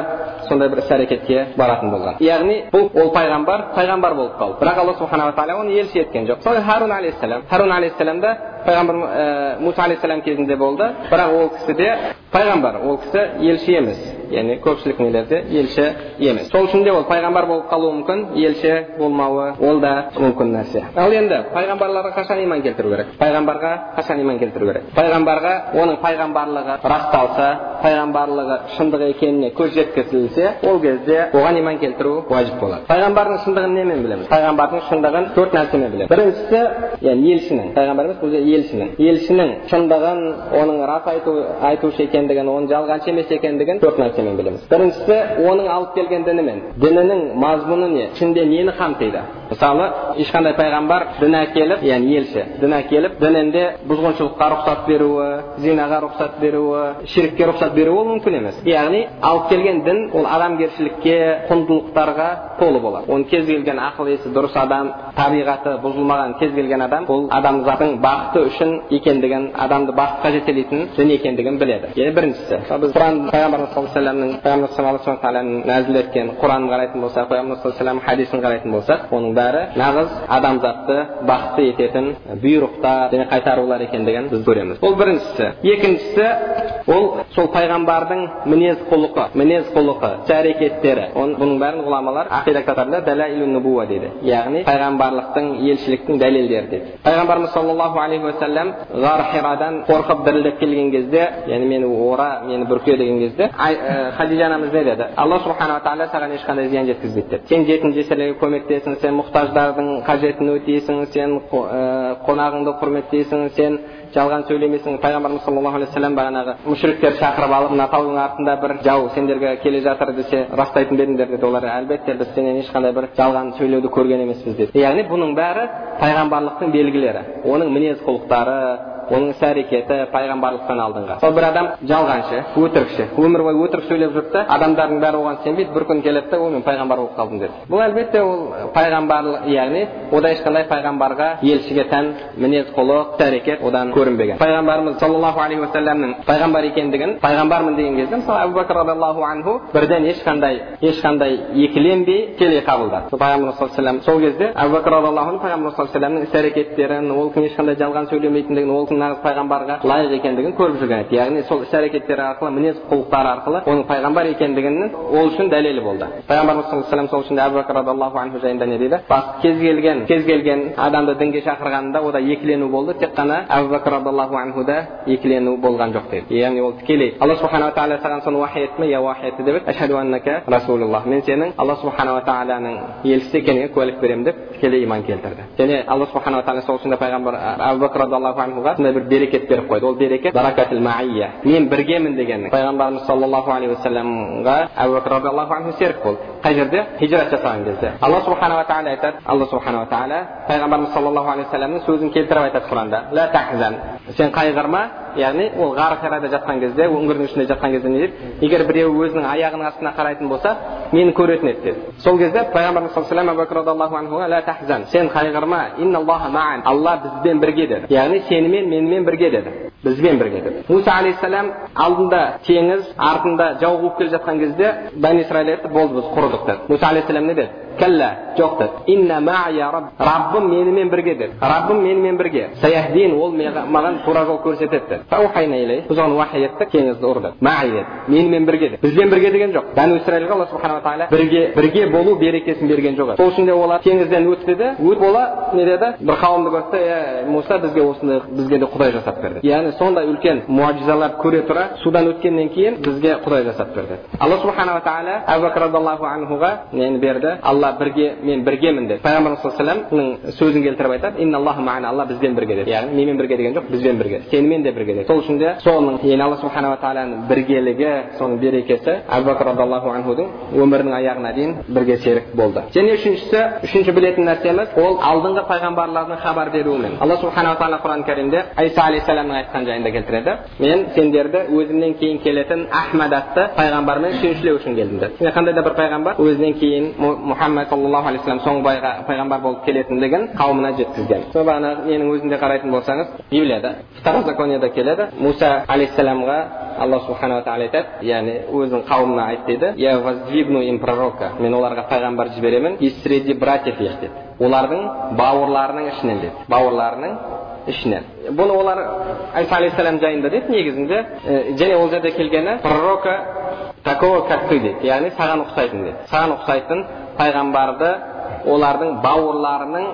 сондай бір іс әрекетке баратын болған яғни бұл ол пайғамбар пайғамбар пайғамбар болып қалды бірақ алла субханала тағала оны елші еткен жоқ мысалы харун алейхисалам харун алейхисалам да пайғамбар ә, муса алейхисалам кезінде болды бірақ ол кісі де пайғамбар ол кісі елші емес яғни көпшілік нелерде елші емес. Сол үшін де ол пайғамбар болып қалуы мүмкін елші болмауы ол да мүмкін нәрсе. Ал енді пайғамбарларға қашан иман келтіру керек? Пайғамбарға қашан иман келтіру керек? Пайғамбарға оның пайғамбарлығы расталса пайғамбарлығы шындық екеніне көз жеткізілсе ол кезде оған иман келтіру уәжіп болады. Пайғамбардың шындығын немен білеміз? Пайғамбардың шындығын төрт нәрсемен білеміз. Біріншісі яғни елшінің. Пайғамбар емес бұл елшінің. Елшінің шындығын оның рас айту айтушы екендігін оның жалғаншы емес екендігін төрт нәрсемен білеміз біріншісі оның алып келген дінімен дінінің мазмұны не ішінде нені қамтиды мысалы ешқандай пайғамбар дін әкеліп яғни елші дін әкеліп дінінде бұзғыншылыққа рұқсат беруі зинаға рұқсат беруі ширкке рұқсат беруі ол мүмкін емес яғни алып келген дін ол адамгершілікке құндылықтарға толы болады оны кез келген ақыл есі дұрыс адам табиғаты бұзылмаған кез келген адам бұл адамзаттың бақыты үшін екендігін адамды бақытқа жетелейтін дін екендігін біледі яғни біріншісі біз құран пайғамбарымыз саллаллаху алейхи вассаламның пайғамбарымыз алла тағаланың нәзіл еткен құранын қарайтын болсақ пайғамбарымыз саллаллаху хадисін қарайтын болсақ оның бәрі нағыз адамзатты бақытты ететін бұйрықтар және қайтарулар екендігін біз көреміз бұл біріншісі екіншісі ол сол пайғамбардың мінез құлқы мінез құлқы іс әрекеттері бұның бәрін ғұламалар ақида кітаптарында нубуа дейді яғни пайғамбарлықтың елшіліктің дәлелдері дейді пайғамбарымыз саллаллаху алейхи уассалам ғар хирадан қорқып дірілдеп келген кезде яғни мені ора мені бүрке деген кезде хадижа анамыз не деді алла субханала тағала саған ешқандай зиян жеткізбейді деді сен жетім жесірлерге көмектесің сен мұқтаждардың қажетін өтейсің сен қонағыңды құрметтейсің сен жалған сөйлемесің пайғамбарымыз саллаллаху алейхи вассалам бағанағы мүшіріктерді шақырып алып мына таудың артында бір жау сендерге келе жатыр десе растайтын ба едіңдер деді олар әлбетте біз сенен ешқандай бір жалған сөйлеуді көрген емеспіз деді яғни бұның бәрі пайғамбарлықтың белгілері оның мінез құлықтары оның іс әрекеті пайғамбарлықтан алдыңғы. Сол бір адам жалғаншы өтірікші. Өмір бойы өтірік сөйлеп жүрді да адамдардың бәрі оған сенбейді. Бір күн келеді да ой мен пайғамбар болып қалдым деді. Бұл әлбетте ол пайғамбарлық яғни ода ешқандай пайғамбарға елшіге тән мінез құлық іс әрекет одан көрінбеген. Пайғамбарымыз саллаллаху алейхи уассаламның пайғамбар екендігін пайғамбармын деген кезде мысалы әбу бәкір радиаллаху анху бірден ешқандай ешқандай екіленбей тікелей қабылдады. Пайғамбарымыз саллаллаху сол кезде әбу бәкір радиаллаху анху пайғамбарымыз саллаллаху алейhi іс әрекеттерін ол ешқандай жалған сөйлемейтіндігін ол нағыз пайғамбарға лайық екендігін көріп жүрген еді яғни сол іс әрекеттері арқылы мінез құлықтары арқылы оның пайғамбар екендігінің ол үшін дәлелі болды пайғамбарымыз саллаллаху алейhi сол үшін әбу бәкір радиаллаху анху жайында не дейді кез келген кез келген адамды дінге шақырғанында ода екілену болды тек қана әбу бәкір радиаллаху анхуда екілену болған жоқ дейді яғни ол тікелей алла субханала тағала саған соны уахи етті ме иә уахи етті деп ашхаду аннака расулуллах мен сенің алла субханала тағаланың елшісі екеніңе куәлік беремін деп тікелей иман келтірді және алла субханала тағала сол үшін пайғамбар әбу бәкір радиаллаху анхуға сондай бір берекет беріп қойды ол берекет баракатул маия мен біргемін деген пайғамбарымыз саллаллаху алейхи уассаламға әбу бәкір радиаллаху анху серік болды қай жерде хижрат жасаған кезде алла субханала тағала айтады алла субханала тағала пайғамбарымыз саллаллаху алейхи уассаламның сөзін келтіріп айтады құранда сен қайғырма яғни ол ғар хирада жатқан кезде үңгірдің ішінде жатқан кезде не дейді егер біреу өзінің аяғының астына қарайтын болса мені көретін еді деді сол кезде пайғамбарымыз сен қайғырма алла бізбен бірге деді. Яғни сенімен менімен бірге деді. Бізбен бірге деді муса алейхисалам алдында теңіз артында жау қуып келе жатқан кезде бәни исраил айтты болды біз құрыдық деді. Муса алейхисалам не деді? Кәллә жоқ деді. Раббым менімен бірге деді. Раббым менімен бірге саяхдин ол маған тура жол көрсетеді деді. Біз оған уахи еттік теңізді ұр деді. Менімен бірге деді. Бізбен бірге деген жоқ. Бәну исраилға алла субханала тағала бірге бірге болу берекесін берген жоқ сол үшін де олар теңізден өтті де өтіп бола не деді? Бір қауымды көрді е муса бізге осындай бізге де құдай жасап бер деді сондай үлкен муажизаларды көре тұра судан өткеннен кейін бізге құдай жасап бер деді алла субханала тағала әбу анхуға нені берді алла бірге мен біргемін деді пайғамбарымыз саллаллаху алейhi сөзін келтіріп айтады алла бізбен бірге деді яғни менімен бірге деген жоқ бізбен бірге сенімен де бірге деді сол үшін де соның яғни алла субханала тағаланың біргелігі соның берекесі әбу анхудың өмірінің аяғына дейін бірге серік болды және үшіншісі үшінші білетін нәрсеміз ол алдыңғы пайғамбарлардың хабар беруімен алла субханала тағала құран кәрімде айса алейхисаламның айтқан жайында келтіреді мен сендерді өзімнен кейін келетін ахмад атты пайғамбармен сүйіншілеу үшін келдім деді қандай да бір пайғамбар өзінен кейін мұхаммад саллаллаху алейхи вассалам соңғы пайғамбар болып келетіндігін қауымына жеткізген сол бағанағы ненің өзінде қарайтын болсаңыз библияда второзаконияда келеді муса алейхисаламға алла субханала тағала айтады яғни өзінің қауымына айт дейді я воздвигну им пророка мен оларға пайғамбар жіберемін из среди братьев их деді олардың бауырларының ішінен деді бауырларының ішінен бұны олар айса алейхисалам жайында дейді негізінде және ол жерде келгені пророка такого как ты дейді яғни саған ұқсайтын дейді саған ұқсайтын пайғамбарды олардың бауырларының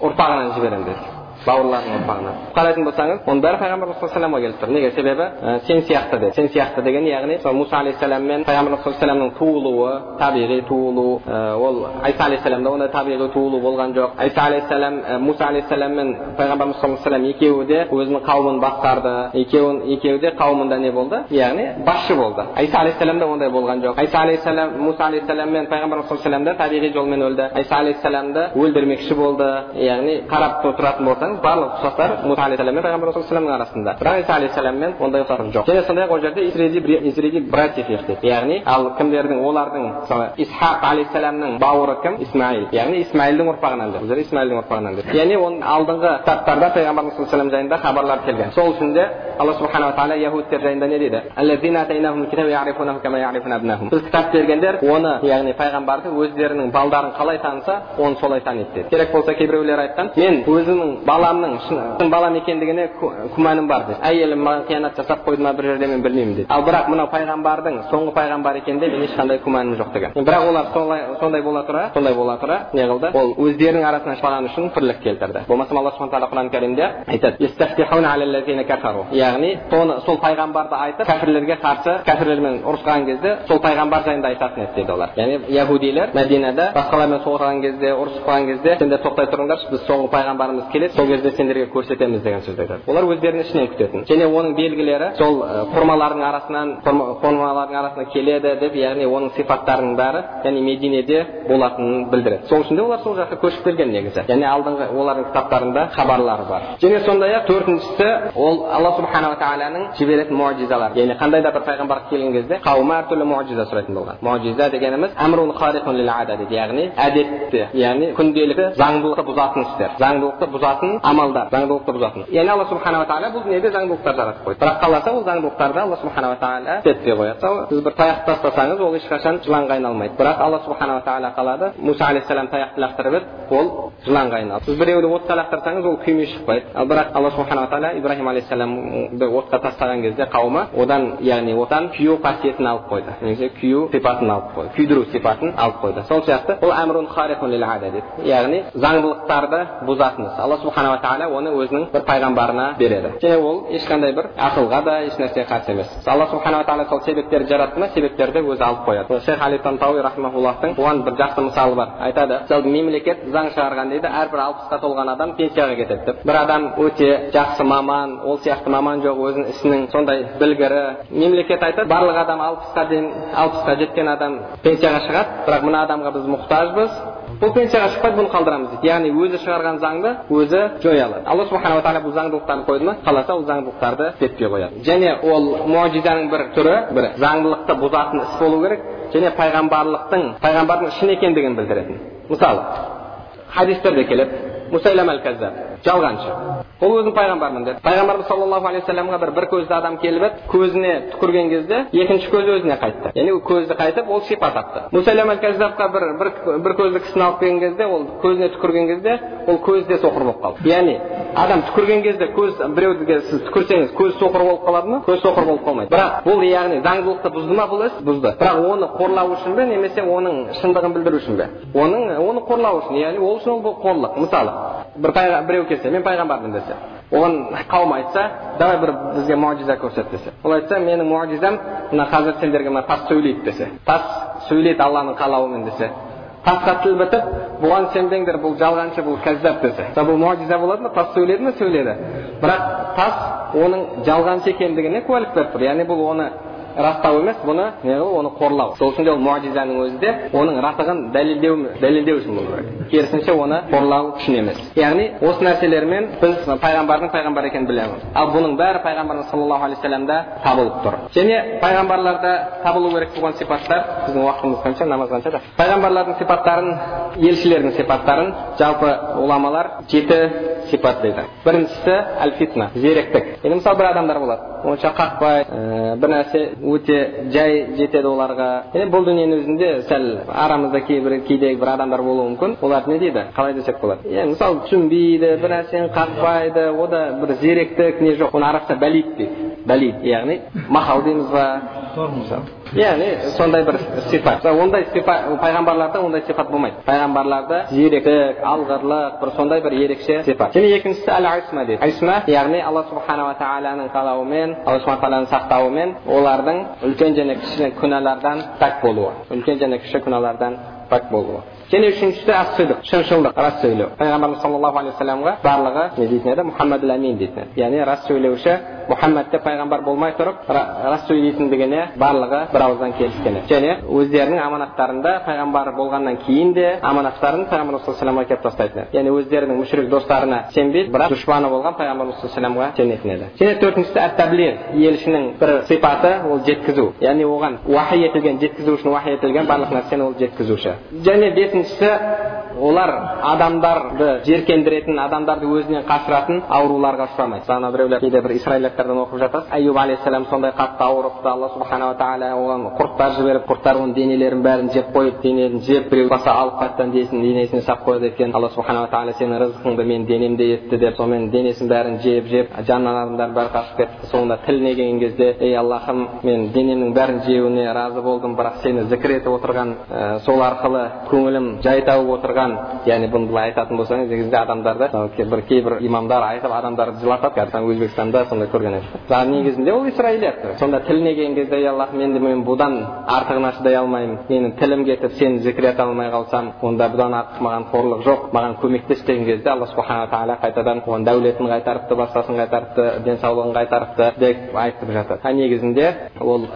ұрпағынан жіберемін деді бауырларының ұрпағынан қарайтын болсаңыз оның бәрі пайғамбарымыз саллаллаху келіп тұр неге себебі сен сияқты деді сен сияқты деген яғни сол мұса алейхисалам мен пайғамбарымыз саллаллаху туылуы табиғи туылу ә, ол айса алейхисаламда ондай табиғи туылу болған жоқ айса алейхисалам ә, мұса алейхисалам мен пайғамбарымыз саллаллаху алейhi екеуі де өзінің қауымын басқарды екеуін екеуі де қауымында не болды яғни басшы болды айса алейхисаламда ондай болған жоқ айса алейхисалам мұса алейхисалам мен пайғамбарымыз саллаллаху алейhi табиғи жолмен өлді айса алейхисаламды өлтірмекші болды яғни қарап тұратын болсаңыз қарасаңыз барлық ұқсастар мұса алейхисалам пайғамбар арасында бірақ иса алейхисаламмен ондай ұқсастық жоқ және сондай ақ ол жерде исреди братьев дейді яғни ал кімдердің олардың мысалы исхақ алейхисаламның бауыры кім исмаил яғни исмаилдің ұрпағынан деп бұл исмаилдің ұрпағынан деп яғни оның алдыңғы кітаптарда пайғамбарымыз саллаллаху жайында хабарлар келген сол үшін де алла субханала тағала яхудтер жайында не дейді біз кітап бергендер оны яғни пайғамбарды өздерінің балдарын қалай таныса оны солай таниды деді керек болса кейбіреулер айтқан мен өзімнің баламның шын балам екендігіне күмәнім бар дейді әйелім маған қиянат жасап қойды ма бір жерде мен білмеймін дейді ал бірақ мынау пайғамбардың соңғы пайғамбар екенінде мен ешқандай күмәнім жоқ деген бірақ олар солай сондай бола тұра сондай бола тұра не қылды ол өздерінің арасынан шықпаған үшін бірлік келтірді болмаса алла субхан тағала құран кәрімде айтады яғни соны сол пайғамбарды айтып кәпірлерге қарсы кәпірлермен ұрысқан кезде сол пайғамбар жайында айтатын еді дейді олар яғни яхудилер мәдинада басқалармен соғысқан кезде ұрысып қалған кезде сендер тоқтай тұрыңдаршы біз соңғы пайғамбарымыз келеді сол кезде сендерге көрсетеміз деген сөзді айтады олар өздерінің ішінен күтетін. Және оның белгілері сол формалардың арасынан формалардың арасынан келеді деп яғни оның сипаттарының бәрі яғни мединеде болатынын білдіреді. Сол үшін де олар сол жаққа көшіп келген негізі. Және алдыңғы олардың кітаптарында хабарлары бар. Және сондай ақ төртіншісі ол алла субханала тағаланың жіберетін муажизалар яғни қандай да бір пайғамбар келген кезде қауымы әртүрлі муажиза сұрайтын болған. Муажиза дегеніміз яғни әдетті яғни күнделікті заңдылықты бұзатын істер. Заңдылықты бұзатын амалдар заңдылықты бұзатын яғни алла субханала тағала бұл дүниеде заңдылықтар жаратып қойды бірақ қаласа ол заңдылықтарды алла субханала тағала істетпей қояды мысалы сіз бір таяқты тастасаңыз ол ешқашан жыланға айналмайды бірақ алла субханала тағала қалады мұса алейхисалам таяқты лақтырып еді ол жыланға айналды сіз біреуді отқа лақтырсаңыз ол күйме шықпайды ал бірақ алла субханала тағала ибраһим алейхисаламды отқа тастаған кезде қауымы одан яғни одан күю қасиетін алып қойды немесе күю сипатын алып қойды күйдіру сипатын алып қойды сол сияқты ол әмрун яғни заңдылықтарды бұзатын іс алла субханала тағала оны өзінің бір пайғамбарына береді және ол ешқандай бір ақылға да ешнәрсеге қарсы емес алла субханала тағала сол себептерді жаратты ма себептерді өзі алып қояды шейх али тантауи рахмауллахтың оған бір жақсы мысалы бар айтады мысалы мемлекет заң шығарған дейді әрбір алпысқа толған адам пенсияға кетеді деп бір адам өте жақсы маман ол сияқты маман жоқ өзінің ісінің сондай білгірі мемлекет айтады барлық адам алпысқа дейін алпысқа жеткен адам пенсияға шығады бірақ мына адамға біз мұқтажбыз бұл пенсияға шықпайды бұны қалдырамыз дейді. Яғни өзі шығарған заңды өзі жоя алады. Алла субханала тағала бұл заңдылықтарды қойды ма? Қаласа ол заңдылықтарды істетпей қояды. Және ол муажизаның бір түрі бір заңдылықты бұзатын іс болу керек. Және пайғамбарлықтың пайғамбардың шын екендігін білдіретін. Мысалы хадистерде келеді мусайлам әл жалғаншы ол өзінің пайғамбармын деді пайғамбарымыз саллаллаху алейхи вассаламға бір бір көзді адам келіп еді көзіне түкірген кезде екінші көзі өзіне қайтты яғни көзі қайтып ол шипа тапты мусайлам әл каззабқа бір, бір, бір көзді кісіні алып келген кезде ол көзіне түкірген кезде ол көзі де соқыр болып қалды яғни адам түкірген кезде көз біреуге сіз түкірсеңіз көз соқыр болып қалады ма көз соқыр болып қалмайды бірақ бұл яғни заңдылықты бұзды ма бұл іс бұзды бірақ оны қорлау үшін бе немесе оның шындығын білдіру үшін бе оның оны қорлау үшін яғни ол үшін ол қорлық мысалы бір біреу келсе мен пайғамбармын десе оған қауым айтса давай бір бізге муажиза көрсет десе ол айтса менің муажизам мына қазір сендерге мына тас сөйлейді десе тас сөйлейді алланың қалауымен десе тасқа тіл бітіп бұған сенбеңдер бұл жалғаншы бұл кәззап десе бұл муажиза болады ма тас сөйледі ме сөйледі бірақ тас оның жалғаншы екендігіне куәлік беріп тұр яғни бұл оны растау емес бұны не оны қорлау. Сол үшін де ол муажизаның өзі де оның растығын дәлелдеу дәлелдеу үшін болу керек. Керісінше оны қорлау үшін емес. Яғни осы нәрселермен біз пайғамбардың пайғамбар екенін білеміз. Ал бұның бәрі пайғамбарымыз саллаллаху алейхи вассаламда табылып тұр. Және пайғамбарларда табылу керек болған сипаттар біздің уақытымыз қанша намаз қаншада пайғамбарлардың сипаттарын елшілердің сипаттарын жалпы ғұламалар жеті сипат дейді біріншісі әл фитна зеректік енді мысалы бір адамдар болады онша қақпай ә, бір нәрсе өте жай жетеді оларға және бұл дүниенің өзінде сәл арамызда кейбір кейде бір адамдар болуы мүмкін олар не дейді қалай десек болады иә мысалы түсінбейді бір нәрсені қақпайды ода бір зеректік не жоқ оны арабша бәлид дейді бәлид яғни махал дейміз ба яғни сондай бір сипат ондай сипат пайғамбарларда ондай сипат болмайды. Пайғамбарларда зеректік алғырлық бір сондай бір ерекше сипат және екіншісі әл айсма дейді. Айсма яғни алла субханала тағаланың қалауымен алла субхан тағаланың сақтауымен олардың үлкен және кіші күнәлардан пәк болуы. Үлкен және кіші күнәлардан пәк болуы. Және үшіншісі ақ шыншылдық рас сөйлеу пайғамбарымыз саллаллаху алейхи вассаламға барлығы не дейтін еді мұхаммад әмин дейтін еді яғни рас сөйлеуші мұхаммад деп пайғамбар болмай тұрып рас сөйлейтіндігіне барлығы бір ауыздан келіскен және өздерінің аманаттарында пайғамбар болғаннан кейін де аманаттарын пайғамбар саллаллаху келіп тастайтын еді яғни өздерінің мүшрик достарына сенбейді бірақ дұшпаны болған пайғамбар саллаллаху сенетін еді және төртіншісі әт елшінің бір сипаты ол жеткізу яғни оған уахи етілген жеткізу үшін уахи етілген барлық нәрсені ол жеткізуші және يشتاء олар адамдарды жеркендіретін адамдарды өзінен қашыратын ауруларға ұшырамайды. Мысалы біреулер кейде бір исраилияттардан оқып жатасыз аюб алейхисалам сондай қатты ауырыпты. Алла субханала тағала оған құрттар жіберіп құрттар оның денелерін бәрін жеп қойып денені жеп біреу баса алып қайтадан денесіне салып қояды екен. Алла субханала тағала сенің рызқыңды менің денемде етті деп сонымен денесінің бәрін жеп жеп жанынан адамдар бәрі қашып кетті. Соңында тіліне келген кезде ей аллахым мен денемнің бәрін жеуіне разы болдым бірақ сені зікір етіп отырған ә, сол арқылы көңілім жай тауып отырған яғни бұны былай айтатын болсаңыз негізінде адамдарды бір кейбір имамдар айтып адамдарды жылатады қазір өзбекстанда сондай көрген едік негізінде ол исраилият сонда тіліне келген кезде ей аллах енді мен бұдан артығына шыдай алмаймын менің тілім кетіп сені зікір ете алмай қалсам онда бұдан артық маған қорлық жоқ маған көмектес деген кезде алла субханала тағала қайтадан оған дәулетін қайтарыпты басқасын қайтарыпты денсаулығын қайтарыпты деп айтып жатады а негізінде ол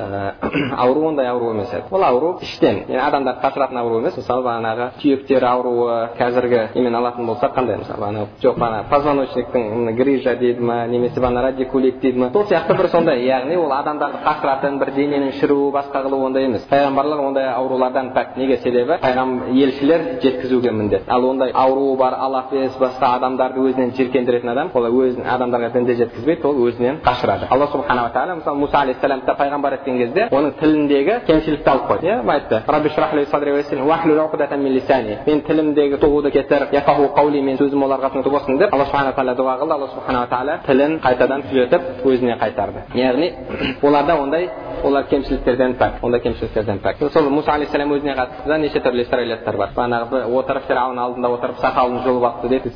ауру ондай ауру емес еді ол ауру іштен яғни адамдарды қашыратын ауру емес мысалы бағанағы сүйектер ауруы қазіргі немен алатын болсақ қандай мысалы? Ана жоқ ана позвоночниктің грижа дейді ма немесе ана радикулит дейді ма? Сол сияқты бір сондай яғни ол адамдарды қақыратын бір дененің шіруі басқа қылу ондай емес. Пайғамбарлар ондай аурулардан пәк. Неге себебі? Пайғамбар елшілер жеткізуге міндет. Ал ондай ауруы бар алапес басқа адамдарды өзінен жиіркендіретін адам ол өзін адамдарға дінді жеткізбейді ол өзінен қашырады. Алла субханала тағала мысалы мұса алейхисаламды пайғамбар еткен кезде оның тіліндегі кемшілікті алып қойды. Иә айтты. Мен тұғуды кетір мен сөзім оларға түсінікті болсын деп алла субхана тағала дұға қылды алла субханала тағала тілін қайтадан түзетіп өзіне қайтарды яғни оларда ондай олар кемшіліктерден пәк ондай кемшіліктерден пәк сол мұса алейхисалам өзіне қатысты да неше түрлі исраилияттар бар бағанағы отырып фирауын алдында отырып сақалын жұлып алыпты дейді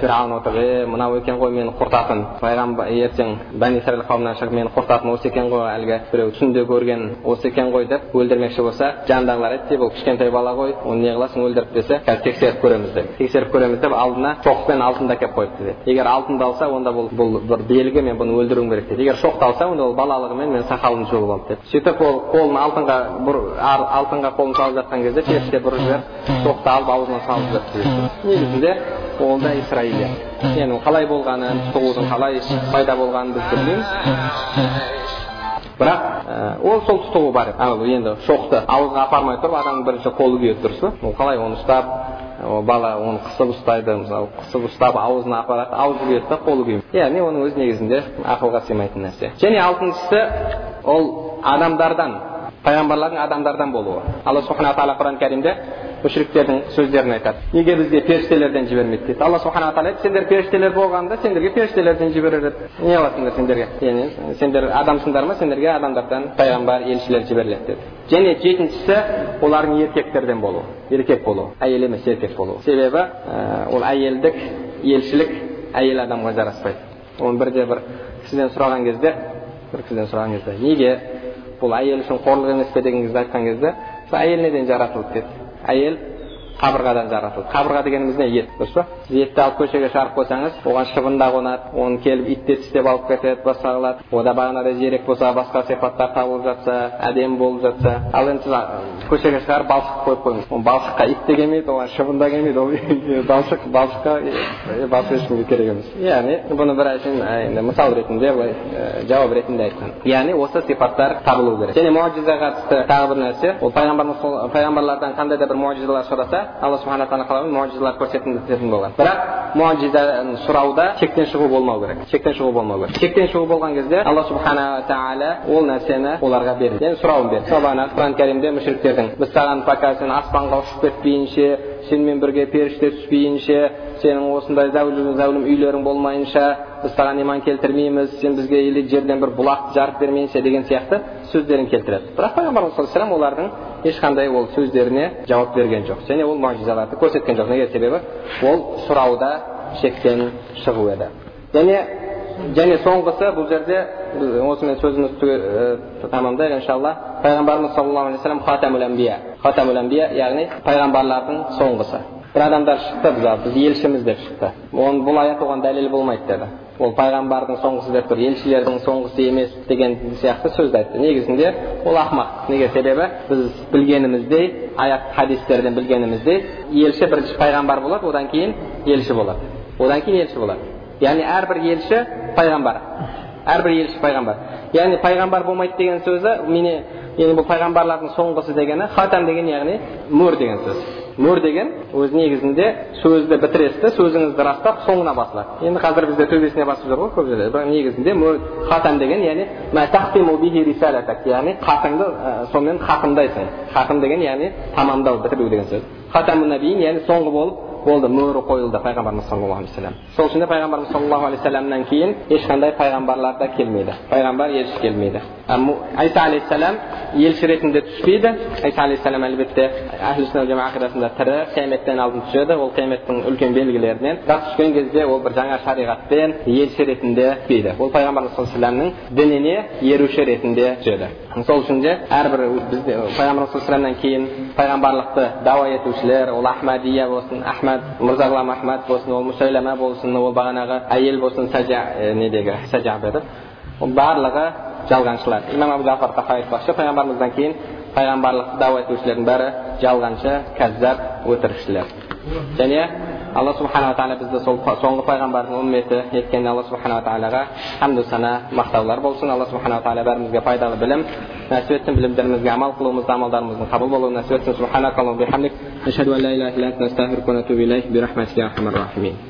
фирауын отырып е мынау екен ғой мені құртатын пайғамбар ертең бәни исраил қауымынан шығып мені құртатын осы екен ғой әлгі біреу түсінде көрген осы екен ғой деп өлтірмекші болса жанындағылар айтты бұл кішкентай бала ғой оны не қыласың өлтіріп десе қазір тексеріп көреміз деп тексеріп көреміз деп алдына шоқпен алтынды әкеліп қойыпты деді егер алтынды алса онда бұл бұл бір белгі мен бұны өлтіруім керек дейді егер шоқты алса онда ол балалығымен мен сақалымды жұлып деп сөйтіп ол қолын алтынға бұр, алтынға қолын салып жатқан кезде періште бұрып жіберіп шоқты алып аузына салып жіберіпті негізінде ол да исраилия. Енді қалай болғанын тұтығудың қалай пайда болғанын біз білмейміз. Бірақ ә, ол сол тұтығу бар. Ал енді шоқты ауызға апармай тұрып адамның бірінші қолы күйеді дұрыс па ол қалай оны ұстап бала оны қысып ұстайды мысалы қысып ұстап аузына апарады аузы күйеді да қолы күймейді. Яғни оның өзі негізінде ақылға сыймайтын нәрсе. Және алтыншысы ол адамдардан пайғамбарлардың адамдардан болуы. Алла субхана тағала құран кәрімде мүшриктердің сөздерін айтады неге бізге періштелерден жібермейді дейді алла субхана тағала айтады сендер періштелер болғанда сендерге періштелерден жіберер еді не қыласыңдар сендерге яғни сендер адамсыңдар ма сендерге адамдардан пайғамбар елшілер жіберіледі деді және жетіншісі олардың еркектерден болуы еркек болу әйел емес еркек болу себебі ә, ол әйелдік елшілік әйел адамға жараспайды оны бірде бір кісіден сұраған кезде бір кісіден сұраған кезде неге бұл әйел үшін қорлық емес пе деген кезде айтқан кезде әйел неден жаратылды деді әйел қабырғадан жаратылды. Қабырға дегеніміз не? Ет дұрыс па? Сіз етті алып көшеге шығарып қойсаңыз оған шыбын да қонады оны келіп ит те тістеп алып кетеді басқа қылады ода бағанағыдай зерек болса басқа сипаттар табылып жатса әдемі болып жатса. Ал енді сіз көшеге шығарып балшық қойып қойыңыз. Ол балшыққа ит те келмейді оған шыбын да келмейді. Ол <laughs> балшық балшыққа басқа ешкімге керек емес. Яғни бұны бір енді мысал ретінде былай жауап ретінде айтқан. Яғни осы сипаттар табылу керек. Және муажизаға қатысты тағы бір нәрсе. Ол пайғамбарлардан қандай да бір муажизалар сұраса алла субхана тағала қалаған муажизалар көрсететін болған бірақ муажизаны сұрауда шектен шығу болмау керек шектен шығу болмау керек шектен шығу болған кезде алла субхана тағала ол нәрсені оларға берді яғни сұрауын берді құран кәрімде мүшриктердің біз саған пока сен аспанға ұшып кетпейінше сенімен бірге періште түспейінше сенің осындай зәулім зәулім үйлерің болмайынша біз саған иман келтірмейміз сен бізге или жерден бір бұлақты жарып бермейінше деген сияқты сөздерін келтіреді. Бірақ пайғамбарымыз саллаллаху олардың ешқандай ол сөздеріне жауап берген жоқ. Және ол мағжизаларды көрсеткен жоқ. Неге? Себебі ол сұрауда шектен шығу еді. Және және соңғысы бұл жерде осымен сөзімізді тамамдайық иншалла. Пайғамбарымыз саллаллаху алейхи вассалам хатамул әмбия хатамул әмбия яғни пайғамбарлардың соңғысы. Бір адамдар шықты біз біз елшіміз деп шықты. Оны бұл аят оған дәлел болмайды деді. Ол пайғамбардың соңғысы деп тұр. Елшілердің соңғысы емес деген сияқты сөзді айтты. Негізінде ол ақымақ неге? Себебі біз білгеніміздей аят хадистерден білгеніміздей елші бірінші пайғамбар болады одан кейін елші болады. Одан кейін елші болады. Яғни әрбір елші пайғамбар әрбір елші пайғамбар яғни пайғамбар болмайды деген сөзі міне яғни бұл пайғамбарлардың соңғысы дегені хатам деген яғни мөр деген сөз мөр деген өз негізінде сөзді бітіресіз да сөзіңізді растап соңына басылады енді қазір бізде төбесіне басып жүр ғой көп жерде бірақ негізінде мөр хатам деген яғни яғни хатыңды сонымен хатымдайсың хатым деген яғни тамамдау бітіру деген сөз хатамун яғни соңғы болып болды мөрі қойылды пайғамбарымыз саллаллаху алейхи вассалам сол үшін де пайғамбарымыз саллаллаху алейхи вассаламнан кейін ешқандай пайғамбарлар да келмейді пайғамбар елші келмейді айса алейхисалам елші ретінде түспейді айса алейхисалам әлбетте ақидасында тірі қияметтен алдын түседі ол қияметтің үлкен белгілерінен бірақ түскен кезде ол бір жаңа шариғатпен елші ретінде түспейді ол пайғамбарымыз саллаллаху алейхи дініне еруші ретінде түседі сол үшін де әрбір бізде пайғамбарымыз саллаллаху кейін пайғамбарлықты дауа етушілер ол ахмадия болсын ахмад мырзағлам ахмад болсын ол мұсайлама болсын ол бағанағы әйел болсын сәжа недегі сәжа барлығы жалғаншылар имам абу зафар айтпақшы пайғамбарымыздан кейін пайғамбарлықты дауа етушілердің бәрі жалғаншы кәззап өтірікшілер және алла субханала тағала бізді сол соңғы пайғамбардың үмметі еткен алла субханала тағалаға хамду сана мақтаулар болсын алла субханала тағала бәрімізге пайдалы білім нәсіп етсін білімдерімізге амал қылуымызды амалдарымыздың қабыл болуын нәсіп етсін